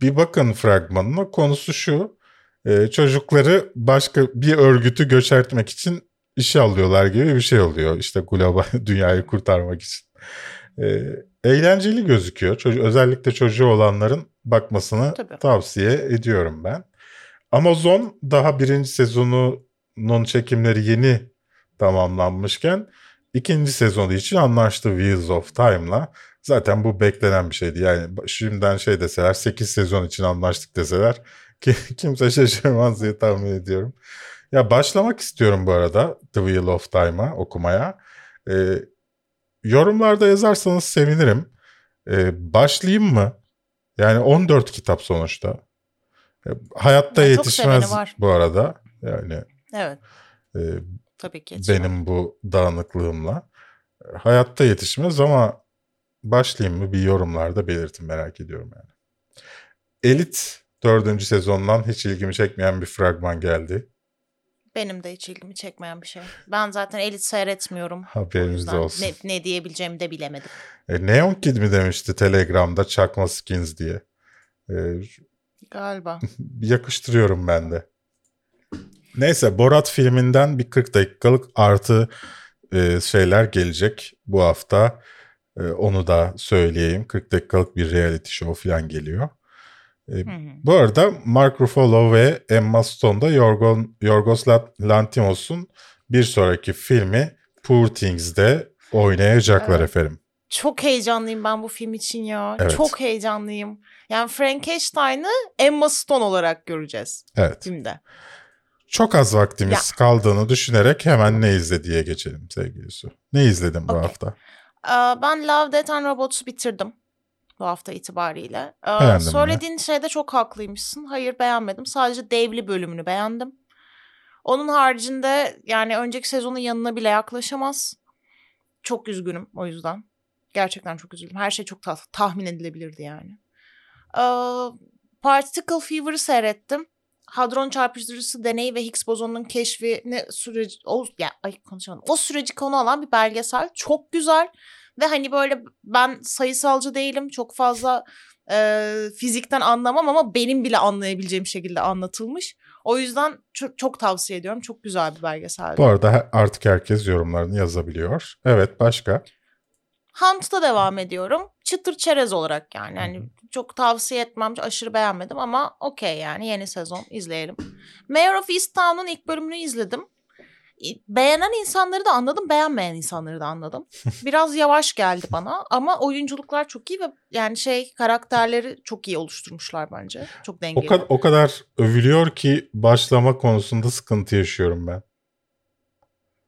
bir bakın fragmanına konusu şu. e, çocukları başka bir örgütü göçertmek için işe alıyorlar gibi bir şey oluyor. İşte global (laughs) dünyayı kurtarmak için. E, eğlenceli gözüküyor. Çocuk, özellikle çocuğu olanların bakmasını Tabii. tavsiye ediyorum ben. Amazon daha birinci sezonunun çekimleri yeni tamamlanmışken ikinci sezonu için anlaştı Wheels of Time'la. Zaten bu beklenen bir şeydi. Yani şimdiden şey deseler 8 sezon için anlaştık deseler (laughs) ki kimse şaşırmaz diye tahmin ediyorum. Ya başlamak istiyorum bu arada The Wheel of Time'a okumaya. Ee, yorumlarda yazarsanız sevinirim. Ee, başlayayım mı? Yani 14 kitap sonuçta. Ee, Hayatta Ya çok yetişmez bu arada. Yani Evet. e, Tabii ki. yetişmez. benim bu dağınıklığımla. Hayatta yetişmez ama başlayayım mı bir yorumlarda belirtin merak ediyorum yani. Elit dördüncü sezondan hiç ilgimi çekmeyen bir fragman geldi. Benim de hiç ilgimi çekmeyen bir şey. Ben zaten elit seyretmiyorum. Yüzden olsun. Ne, ne diyebileceğimi de bilemedim. E, Neon Kid mi demişti Telegram'da çakma skins diye. E, Galiba. (laughs) yakıştırıyorum ben de. Neyse Borat filminden bir 40 dakikalık artı e, şeyler gelecek bu hafta. E, onu da söyleyeyim. 40 dakikalık bir reality show falan geliyor. E, Hı hı. bu arada Mark Ruffalo ve Emma Stone da Yorgon, Yorgos Lanthimos'un bir sonraki filmi Poor Things'de oynayacaklar Evet. efendim. Çok heyecanlıyım ben bu film için ya. Evet. Çok heyecanlıyım. Yani Frankenstein'ı Emma Stone olarak göreceğiz Evet. filmde. Çok az vaktimiz Ya. kaldığını düşünerek hemen ne izlediye geçelim sevgili Su. Ne izledin bu Okey. hafta? Ee, Ben Love, Death and Robots'u bitirdim bu hafta itibariyle. Ee, Beğendin mi? Söylediğin şeyde çok haklıymışsın. Hayır beğenmedim. Sadece devli bölümünü beğendim. Onun haricinde yani önceki sezonun yanına bile yaklaşamaz. Çok üzgünüm o yüzden. Gerçekten çok üzüldüm. Her şey çok ta- tahmin edilebilirdi yani. Ee, Particle Fever'ı seyrettim. Hadron çarpıştırıcısı deneyi ve Higgs bozonunun keşfini süreci o ya ay konuşamadım. O süreci konu alan bir belgesel. Çok güzel ve hani böyle ben sayısalcı değilim. Çok fazla e, fizikten anlamam ama benim bile anlayabileceğim şekilde anlatılmış. O yüzden çok, çok tavsiye ediyorum. Çok güzel bir belgesel. Bu arada artık herkes yorumlarını yazabiliyor. Evet başka? Hunt'ta devam ediyorum. Çıtır çerez olarak yani. Hani çok tavsiye etmem. Aşırı beğenmedim ama okey yani yeni sezon izleyelim. Mayor of Easttown'un ilk bölümünü izledim. Beğenen insanları da anladım, beğenmeyen insanları da anladım. (laughs) Biraz yavaş geldi bana ama oyunculuklar çok iyi ve yani şey karakterleri çok iyi oluşturmuşlar bence. Çok O, dengeli. kad- o kadar övülüyor ki başlama konusunda sıkıntı yaşıyorum ben.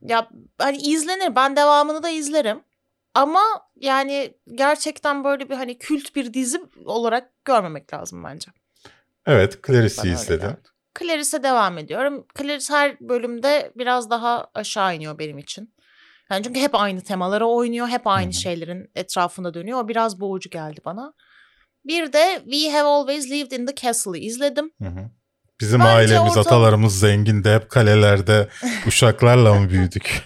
Ya hani izlenir. Ben devamını da izlerim. Ama yani gerçekten böyle bir hani kült bir dizi olarak görmemek lazım bence. Evet Clarice'i geldi. Clarice'e devam ediyorum. Clarice her bölümde biraz daha aşağı iniyor benim için. Yani çünkü hep aynı temaları oynuyor. Hep aynı Hı hı. şeylerin etrafında dönüyor. O biraz boğucu geldi bana. Bir de We Have Always Lived in the Castle'ı izledim. Hı hı. Bizim Bence ailemiz, ortam- atalarımız zengindi. Hep kalelerde (laughs) uşaklarla mı büyüdük?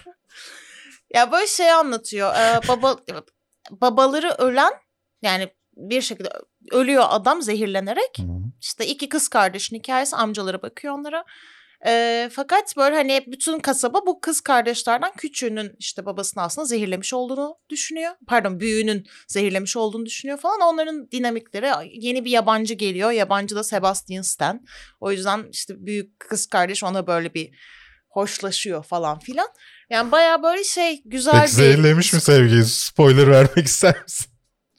Ya böyle şey anlatıyor. Ee, baba babaları ölen yani bir şekilde ölüyor adam zehirlenerek. İşte iki kız kardeşin hikayesi amcaları bakıyor onlara. Ee, fakat böyle hani bütün kasaba bu kız kardeşlerden küçüğünün işte babasını aslında zehirlemiş olduğunu düşünüyor. Pardon büyüğünün zehirlemiş olduğunu düşünüyor falan. Onların dinamikleri yeni bir yabancı geliyor. Yabancı da Sebastian Stan. O yüzden işte büyük kız kardeş ona böyle bir hoşlaşıyor falan filan. Yani baya böyle şey güzel Peki bir... zehirlemiş mi sevgili? Spoiler vermek ister misin?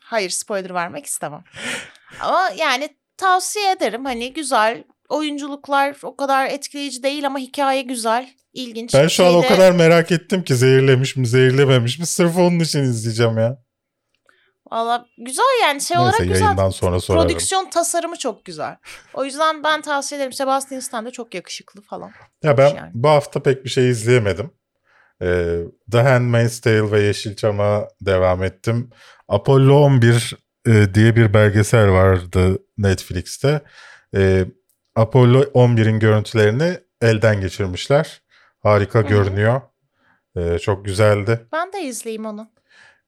Hayır spoiler vermek istemem. Ama yani tavsiye ederim. Hani güzel oyunculuklar o kadar etkileyici değil ama hikaye güzel, ilginç. Ben şu an o kadar merak ettim ki zehirlemiş mi zehirlememiş mi sırf onun için izleyeceğim ya. Valla güzel yani şey Neyse olarak güzel. sonra sorarım. Prodüksiyon tasarımı çok güzel. O yüzden ben tavsiye ederim. Sebastian Stan de çok yakışıklı falan. Ya ben yani. bu hafta pek bir şey izleyemedim. Ee, The Handmaid's Tale ve Yeşilçam'a devam ettim. Apollo 11 e, diye bir belgesel vardı Netflix'te. Ee, Apollo 11'in görüntülerini elden geçirmişler. Harika hı. görünüyor. Ee, çok güzeldi. Ben de izleyeyim onu.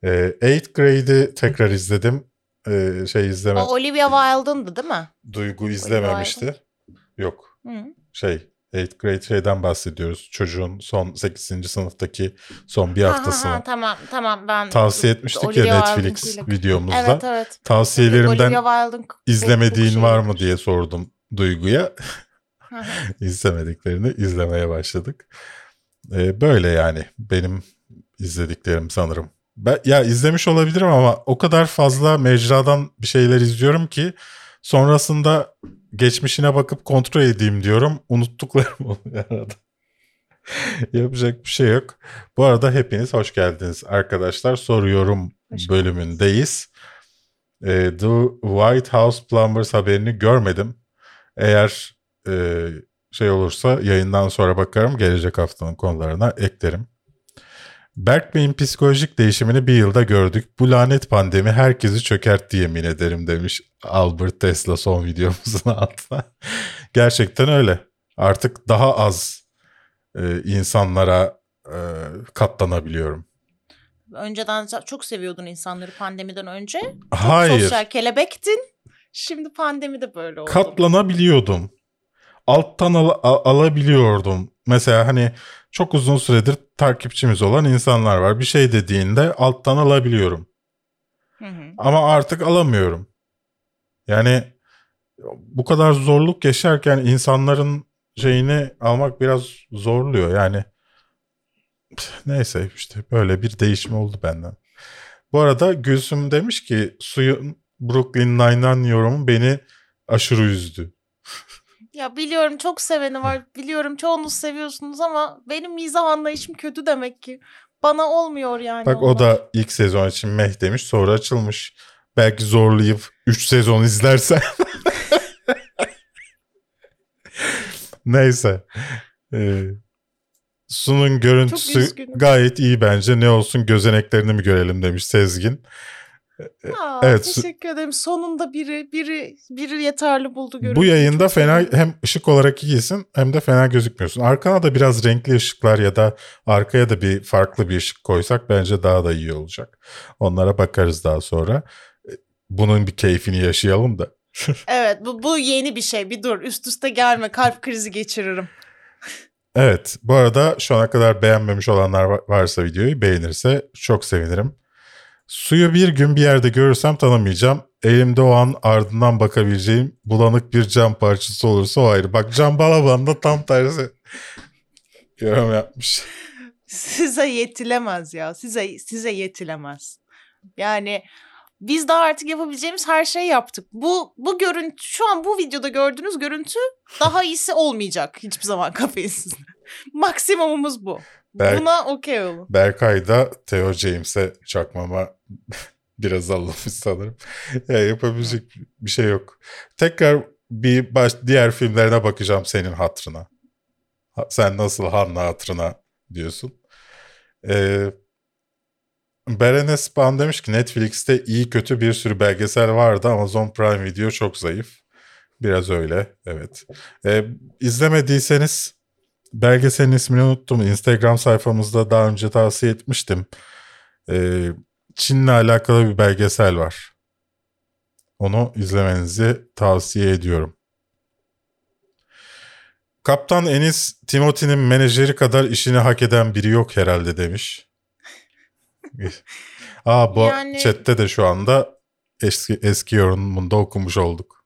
Ee, Eighth Grade'i tekrar izledim. Ee, şey izleme, O Olivia Wilde'ındı değil mi? Duygu izlememişti. Yok. Hı. şey 8th grade şeyden bahsediyoruz. Çocuğun son 8. sınıftaki son bir Ha, ha, haftasını ha, tamam tamam ben tavsiye etmiştik Olivia ya Netflix videomuzda. Evet evet. Tavsiyelerimden Olivia izlemediğin var mı diye sordum Duygu'ya. (laughs) İzlemediklerini izlemeye başladık. Ee, böyle yani benim izlediklerim sanırım. Ben, ya izlemiş olabilirim ama o kadar fazla mecradan bir şeyler izliyorum ki sonrasında geçmişine bakıp kontrol edeyim diyorum. Unuttuklarım (laughs) oluyor arada. Yapacak bir şey yok. Bu arada hepiniz hoş geldiniz arkadaşlar. Soruyorum Hoş bölümündeyiz. Ee, The White House Plumbers haberini görmedim. Eğer e, şey olursa yayından sonra bakarım. Gelecek haftanın konularına eklerim. Berk Bey'in psikolojik değişimini bir yılda gördük. Bu lanet pandemi herkesi çökertti yemin ederim demiş Albert Tesla son videomuzun (laughs) altına. Gerçekten öyle. Artık daha az e, insanlara e, katlanabiliyorum. Önceden çok seviyordun insanları pandemiden önce. Çok Hayır. sosyal kelebektin. Şimdi pandemide böyle oldu. katlanabiliyordum. Alttan al- al- alabiliyordum. Mesela hani çok uzun süredir takipçimiz olan insanlar var. Bir şey dediğinde alttan alabiliyorum. Hı hı. Ama artık alamıyorum. Yani bu kadar zorluk yaşarken insanların şeyini almak biraz zorluyor. Yani neyse işte böyle bir değişim oldu benden. Bu arada Gülsüm demiş ki suyun Brooklyn Nine-Nine yorumu beni aşırı üzdü. Ya biliyorum çok seveni var. Biliyorum çoğunuz seviyorsunuz ama benim mizah anlayışım kötü demek ki. Bana olmuyor yani. Bak o onlar. da ilk sezon için meh demiş sonra açılmış. Belki zorlayıp 3 sezon izlersen. (laughs) Neyse. Ee, Sun'un görüntüsü gayet iyi bence. Ne olsun gözeneklerini mi görelim demiş Sezgin. Aa, evet, su- Teşekkür ederim. Sonunda biri biri biri yeterli buldu görüntüyü. Bu yayında Çok fena sevindim. hem ışık olarak iyisin hem de fena gözükmüyorsun. Arkana da biraz renkli ışıklar ya da arkaya da bir farklı bir ışık koysak bence daha da iyi olacak. Onlara bakarız daha sonra. Bunun bir keyfini yaşayalım da. (laughs) Evet bu, bu yeni bir şey. Bir dur üst üste gelme kalp krizi geçiririm. Evet bu arada şu ana kadar beğenmemiş olanlar va- varsa videoyu beğenirse çok sevinirim. Suyu bir gün bir yerde görürsem tanımayacağım. Elimde o an ardından bakabileceğim bulanık bir cam parçası olursa o ayrı. Bak cam balaban da tam tersi yorum yapmış. Size yetilemez ya. Size size yetilemez. Yani biz daha artık yapabileceğimiz her şeyi yaptık. Bu bu görüntü şu an bu videoda gördüğünüz görüntü daha iyisi olmayacak hiçbir zaman kafeinsiz. (laughs) Maksimumumuz bu. Belki- Buna okey olun. Berkay da Theo James'e çakmama (laughs) biraz anlamış sanırım. Ya yapabilecek bir şey yok. Tekrar bir baş, diğer filmlerine bakacağım senin hatırına. Ha- Sen nasıl Hanna hatırına diyorsun. Ee, Berene Span demiş ki Netflix'te iyi kötü bir sürü belgesel vardı. Amazon Prime Video çok zayıf. Biraz öyle evet. Ee, izlemediyseniz belgeselin ismini unuttum. Instagram sayfamızda daha önce tavsiye etmiştim. Ee, Çin'le alakalı bir belgesel var. Onu izlemenizi tavsiye ediyorum. Kaptan Enis Timothy'nin menajeri kadar işini hak eden biri yok herhalde demiş. (laughs) Aa bu Yani- chatte de şu anda eski eski yorumunda okumuş olduk.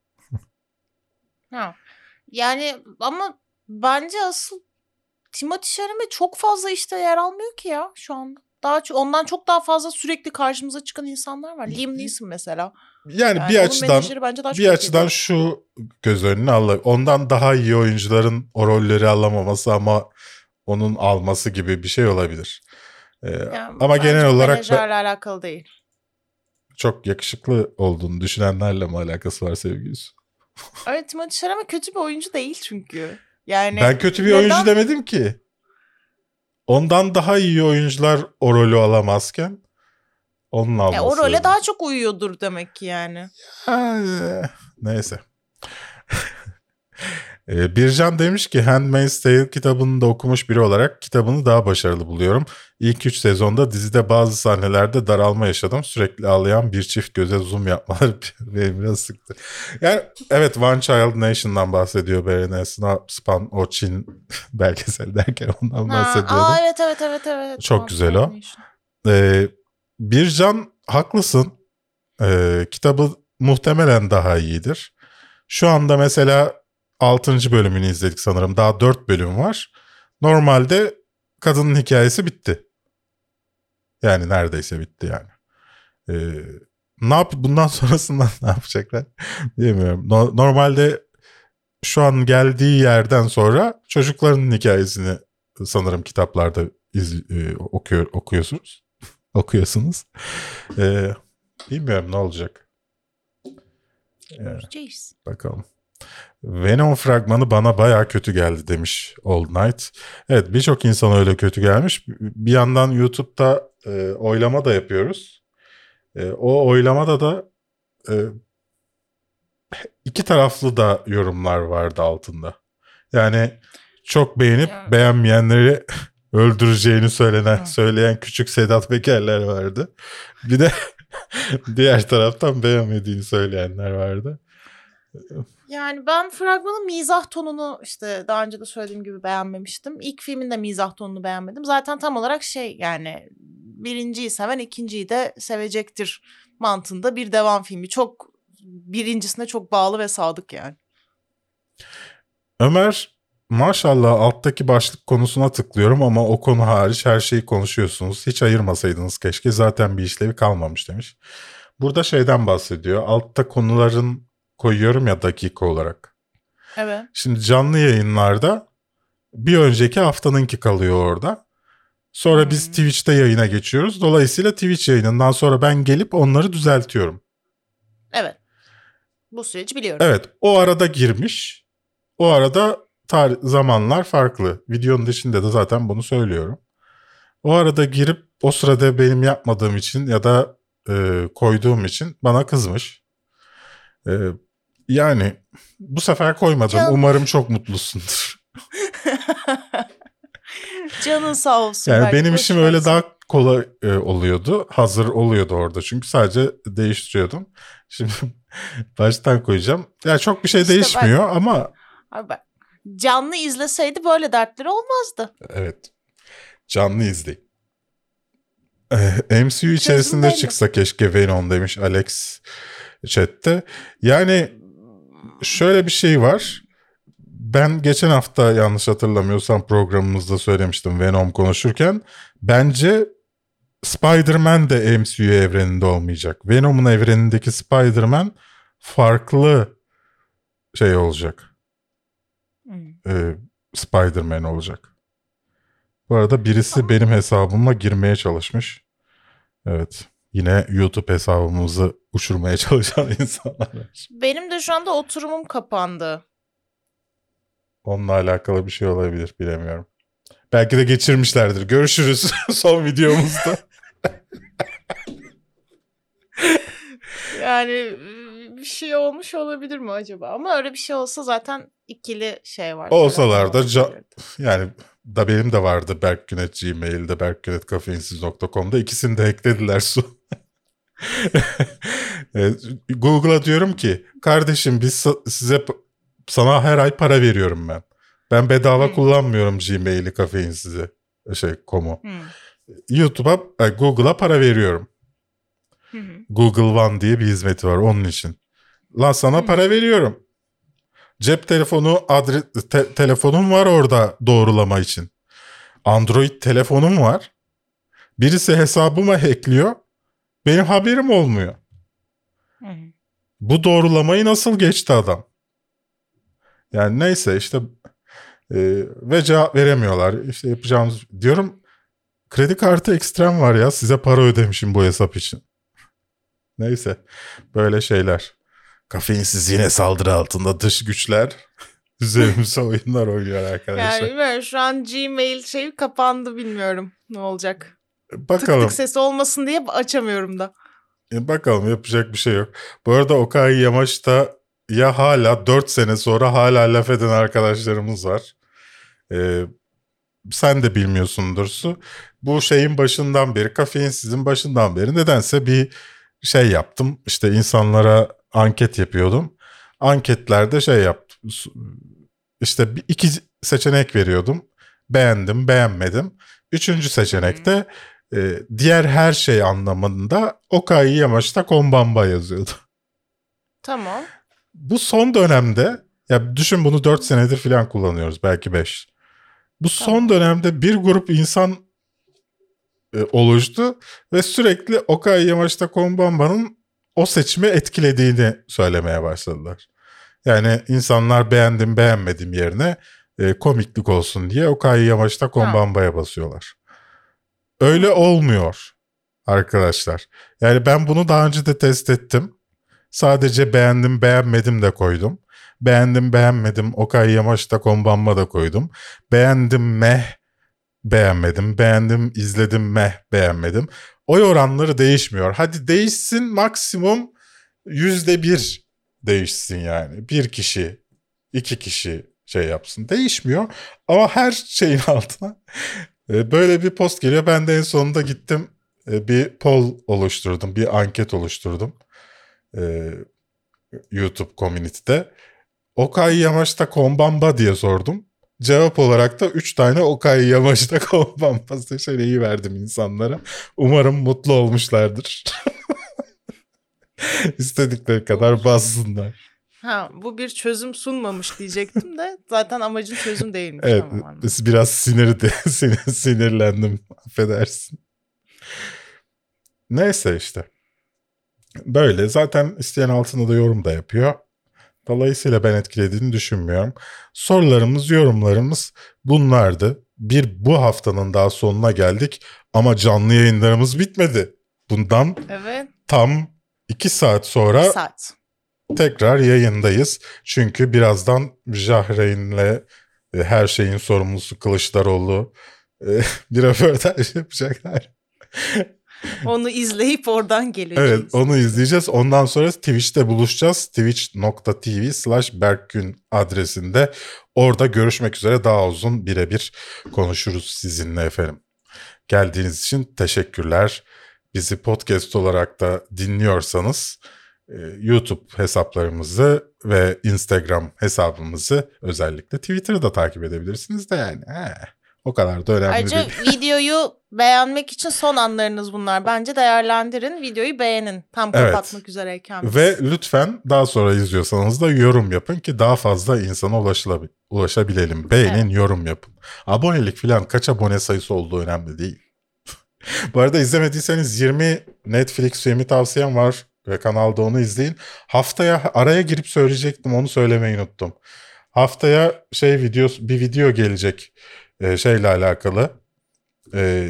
Ha. Yani ama bence asıl Timothy Chalamet çok fazla işte yer almıyor ki ya şu anda. Daha ondan çok daha fazla sürekli karşımıza çıkan insanlar var. Liam Neeson mesela. Yani, Yani bir açıdan bir açıdan ediyor. şu göz önüne al. Ondan daha iyi oyuncuların o rolleri alamaması ama onun alması gibi bir şey olabilir. Ee, Yani ama genel olarak da alakalı değil. çok yakışıklı olduğunu düşünenlerle mi alakası var sevgilisi? Evet Timothy Chalamet kötü bir oyuncu değil çünkü. Yani Ben kötü bir neden- oyuncu demedim ki. Ondan daha iyi oyuncular o rolü alamazken onun alması. ya o role daha çok uyuyordur demek ki yani. Ay, Neyse. (laughs) Ee, Bircan demiş ki Handmaid's Tale kitabını da okumuş biri olarak kitabını daha başarılı buluyorum. İlk 3 sezonda dizide bazı sahnelerde daralma yaşadım. Sürekli ağlayan bir çift göze zoom yapmaları (laughs) beni biraz sıktı. Yani evet One Child Nation'dan bahsediyor Berene Span o Çin (laughs) belgesel derken ondan bahsediyordum. aa, evet evet evet evet. Çok Tamam, güzel o. Ee, Bircan haklısın. Ee, kitabı muhtemelen daha iyidir. Şu anda mesela 6. bölümünü izledik sanırım. Daha 4 bölüm var. Normalde kadının hikayesi bitti. Yani neredeyse bitti yani. Ee, ne yap bundan (laughs) sonrasında ne yapacaklar bilmiyorum. No- normalde şu an geldiği yerden sonra çocukların hikayesini sanırım kitaplarda iz, e, okuyor okuyorsunuz. (laughs) okuyorsunuz. Ee, bilmiyorum ne olacak. Göreceğiz. Bakalım. Venom fragmanı bana baya kötü geldi demiş Old Night. Evet birçok insan öyle kötü gelmiş. Bir yandan YouTube'da e, oylama da yapıyoruz. E, o oylamada da e, iki taraflı da yorumlar vardı altında. Yani çok beğenip Evet. beğenmeyenleri (laughs) öldüreceğini söylenen söyleyen küçük Sedat Pekerler vardı. Bir de (laughs) diğer taraftan beğenmediğini söyleyenler vardı. Yani ben fragmanın mizah tonunu işte daha önce de söylediğim gibi beğenmemiştim. İlk filmin de mizah tonunu beğenmedim. Zaten tam olarak şey yani birinciyi seven ikinciyi de sevecektir mantığında bir devam filmi. Çok birincisine çok bağlı ve sadık yani. Ömer maşallah alttaki başlık konusuna tıklıyorum ama o konu hariç her şeyi konuşuyorsunuz. Hiç ayırmasaydınız keşke zaten bir işlevi kalmamış demiş. Burada şeyden bahsediyor. Altta konuların koyuyorum ya dakika olarak. Evet. Şimdi canlı yayınlarda bir önceki haftanınki kalıyor orada. Sonra biz Hmm. Twitch'te yayına geçiyoruz. Dolayısıyla Twitch yayınından sonra ben gelip onları düzeltiyorum. Evet. Bu süreci biliyorum. Evet o arada girmiş. O arada tar- zamanlar farklı. Videonun içinde de zaten bunu söylüyorum. O arada girip o sırada benim yapmadığım için ya da e, koyduğum için bana kızmış. E, yani bu sefer koymadım. Canım. Umarım çok mutlusundur. (laughs) Canın sağ olsun. Yani benim işim öyle daha kolay e, oluyordu. Hazır oluyordu orada çünkü sadece değiştiriyordum. Şimdi (laughs) baştan koyacağım. Ya çok bir şey İşte ben- değişmiyor ama Abi bak, canlı izleseydi böyle dertleri olmazdı. Evet. Canlı izleyin. Ee, MCU içerisinde çıksa keşke Venom demiş Alex chatte. Yani şöyle bir şey var. Ben geçen hafta yanlış hatırlamıyorsam programımızda söylemiştim Venom konuşurken. Bence Spider-Man de MCU evreninde olmayacak. Venom'un evrenindeki Spider-Man farklı şey olacak. Hmm. e, Spider-Man olacak. Bu arada birisi benim hesabıma girmeye çalışmış. Evet. Yine YouTube hesabımızı uçurmaya (laughs) çalışan insanlar var. Benim de şu anda oturumum kapandı. Onunla alakalı bir şey olabilir bilemiyorum. Belki de geçirmişlerdir. Görüşürüz (laughs) son videomuzda. Yani bir şey olmuş olabilir mi acaba? Ama öyle bir şey olsa zaten ikili şey var. Olsalar da ca-. Yani da benim de vardı Berkgünet Gmail'de, berkgünetkafeinsiz.com'da. İkisini de eklediler su. (laughs) Evet, Google'a diyorum ki kardeşim biz size sana her ay para veriyorum ben. Ben bedava Hmm. kullanmıyorum Gmail'i kafeinsizi şey komu. Hmm. YouTube'a e, Google'a para veriyorum. Google One diye bir hizmeti var onun için. Lan sana Hmm. para veriyorum. Cep telefonu adres te- telefonum var orada doğrulama için. Android telefonum var. Birisi hesabıma hackliyor. Benim haberim olmuyor. Hı hı. Bu doğrulamayı nasıl geçti adam? Yani neyse işte e, ve cevap veremiyorlar. İşte yapacağımız diyorum kredi kartı ekstrem var ya size para ödemişim bu hesap için. (laughs) Neyse böyle şeyler. Kafeinsiz yine saldırı altında dış güçler (laughs) üzerimize oyunlar oynuyor arkadaşlar. Yani bilmiyorum şu an Gmail şeyi kapandı bilmiyorum ne olacak. Tık Bakalım. tık sesi olmasın diye açamıyorum da. E, bakalım yapacak bir şey yok. Bu arada Okay Yamaç'ta ya hala 4 sene sonra hala laf eden arkadaşlarımız var. Ee, sen de bilmiyorsundur Su. Bu şeyin başından beri, kafeinsizin başından beri nedense bir şey yaptım. İşte insanlara anket yapıyordum. Anketlerde şey yaptım. İşte iki seçenek veriyordum. Beğendim, beğenmedim. Üçüncü seçenekte e, diğer her şey anlamında Okay Yamaç'ta Kombamba yazıyordu. Tamam. Bu son dönemde ya düşün bunu 4 senedir falan kullanıyoruz belki 5. Bu son Tamam. dönemde bir grup insan e, oluştu ve sürekli Okay Yamaç'ta Kombamba'nın o seçimi etkilediğini söylemeye başladılar. Yani insanlar beğendim beğenmedim yerine e, komiklik olsun diye Okay Yamaç'ta Kombamba'ya basıyorlar. Öyle olmuyor arkadaşlar. Yani ben bunu daha önce de test ettim. Sadece beğendim beğenmedim de koydum. Beğendim beğenmedim Okay Yamaç'ta Kombamba da koydum. Beğendim meh beğenmedim. Beğendim izledim meh beğenmedim. Oy oranları değişmiyor. Hadi değişsin maksimum yüzde bir değişsin yani. Bir kişi, iki kişi şey yapsın. Değişmiyor ama her şeyin (laughs) altına böyle bir post geliyor. Ben de en sonunda gittim e, bir poll oluşturdum. Bir anket oluşturdum. E, YouTube community'de. Okay Yamaç'ta Kombamba diye sordum. Cevap olarak da 3 tane Okay Yamaç'ta (laughs) Kombamba seçeneği verdim insanlara. Umarım mutlu olmuşlardır. (laughs) İstedikleri kadar bassınlar. Ha, bu bir çözüm sunmamış diyecektim de (laughs) zaten amacın çözüm değilmiş. Evet, Tamam, biraz sinirdi, (laughs) sinir, sinirlendim. Affedersin. Neyse işte. Böyle. Zaten isteyen altına da yorum da yapıyor. Dolayısıyla ben etkilediğini düşünmüyorum. Sorularımız, yorumlarımız bunlardı. Bir bu haftanın daha sonuna geldik ama canlı yayınlarımız bitmedi. Bundan Evet. tam iki saat sonra Bir saat. Tekrar yayındayız. Çünkü birazdan Jahreyn'le e, her şeyin sorumlusu Kılıçdaroğlu e, (laughs) bir röportaj yapacaklar. (laughs) Onu izleyip oradan geleceğiz. Evet onu izleyeceğiz. Ondan sonra Twitch'te buluşacağız. Twitch.tv slash Berkgün adresinde. Orada görüşmek üzere daha uzun birebir konuşuruz sizinle efendim. Geldiğiniz için teşekkürler. Bizi podcast olarak da dinliyorsanız YouTube hesaplarımızı ve Instagram hesabımızı özellikle Twitter'ı da takip edebilirsiniz de yani. He, o kadar da önemli Ayrıca değil. (laughs) videoyu beğenmek için son anlarınız bunlar. Bence değerlendirin. Videoyu beğenin. Tam Evet. kapatmak üzereyken. biz. Ve lütfen daha sonra izliyorsanız da yorum yapın ki daha fazla insana ulaşılabil ulaşabilelim. Beğenin, yorum yapın. Abonelik falan kaç abone sayısı olduğu önemli değil. (laughs) Bu arada izlemediyseniz 20 Netflix filmi tavsiyem var ve kanalda onu izleyin. Haftaya araya girip söyleyecektim onu söylemeyi unuttum. Haftaya şey video bir video gelecek e, şeyle alakalı. E,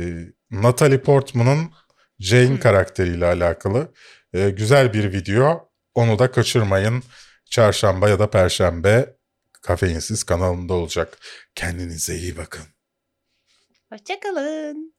Natalie Portman'ın Jane karakteriyle alakalı. E, güzel bir video. Onu da kaçırmayın. Çarşamba ya da Perşembe Kafeinsiz kanalında olacak. Kendinize iyi bakın. Hoşçakalın.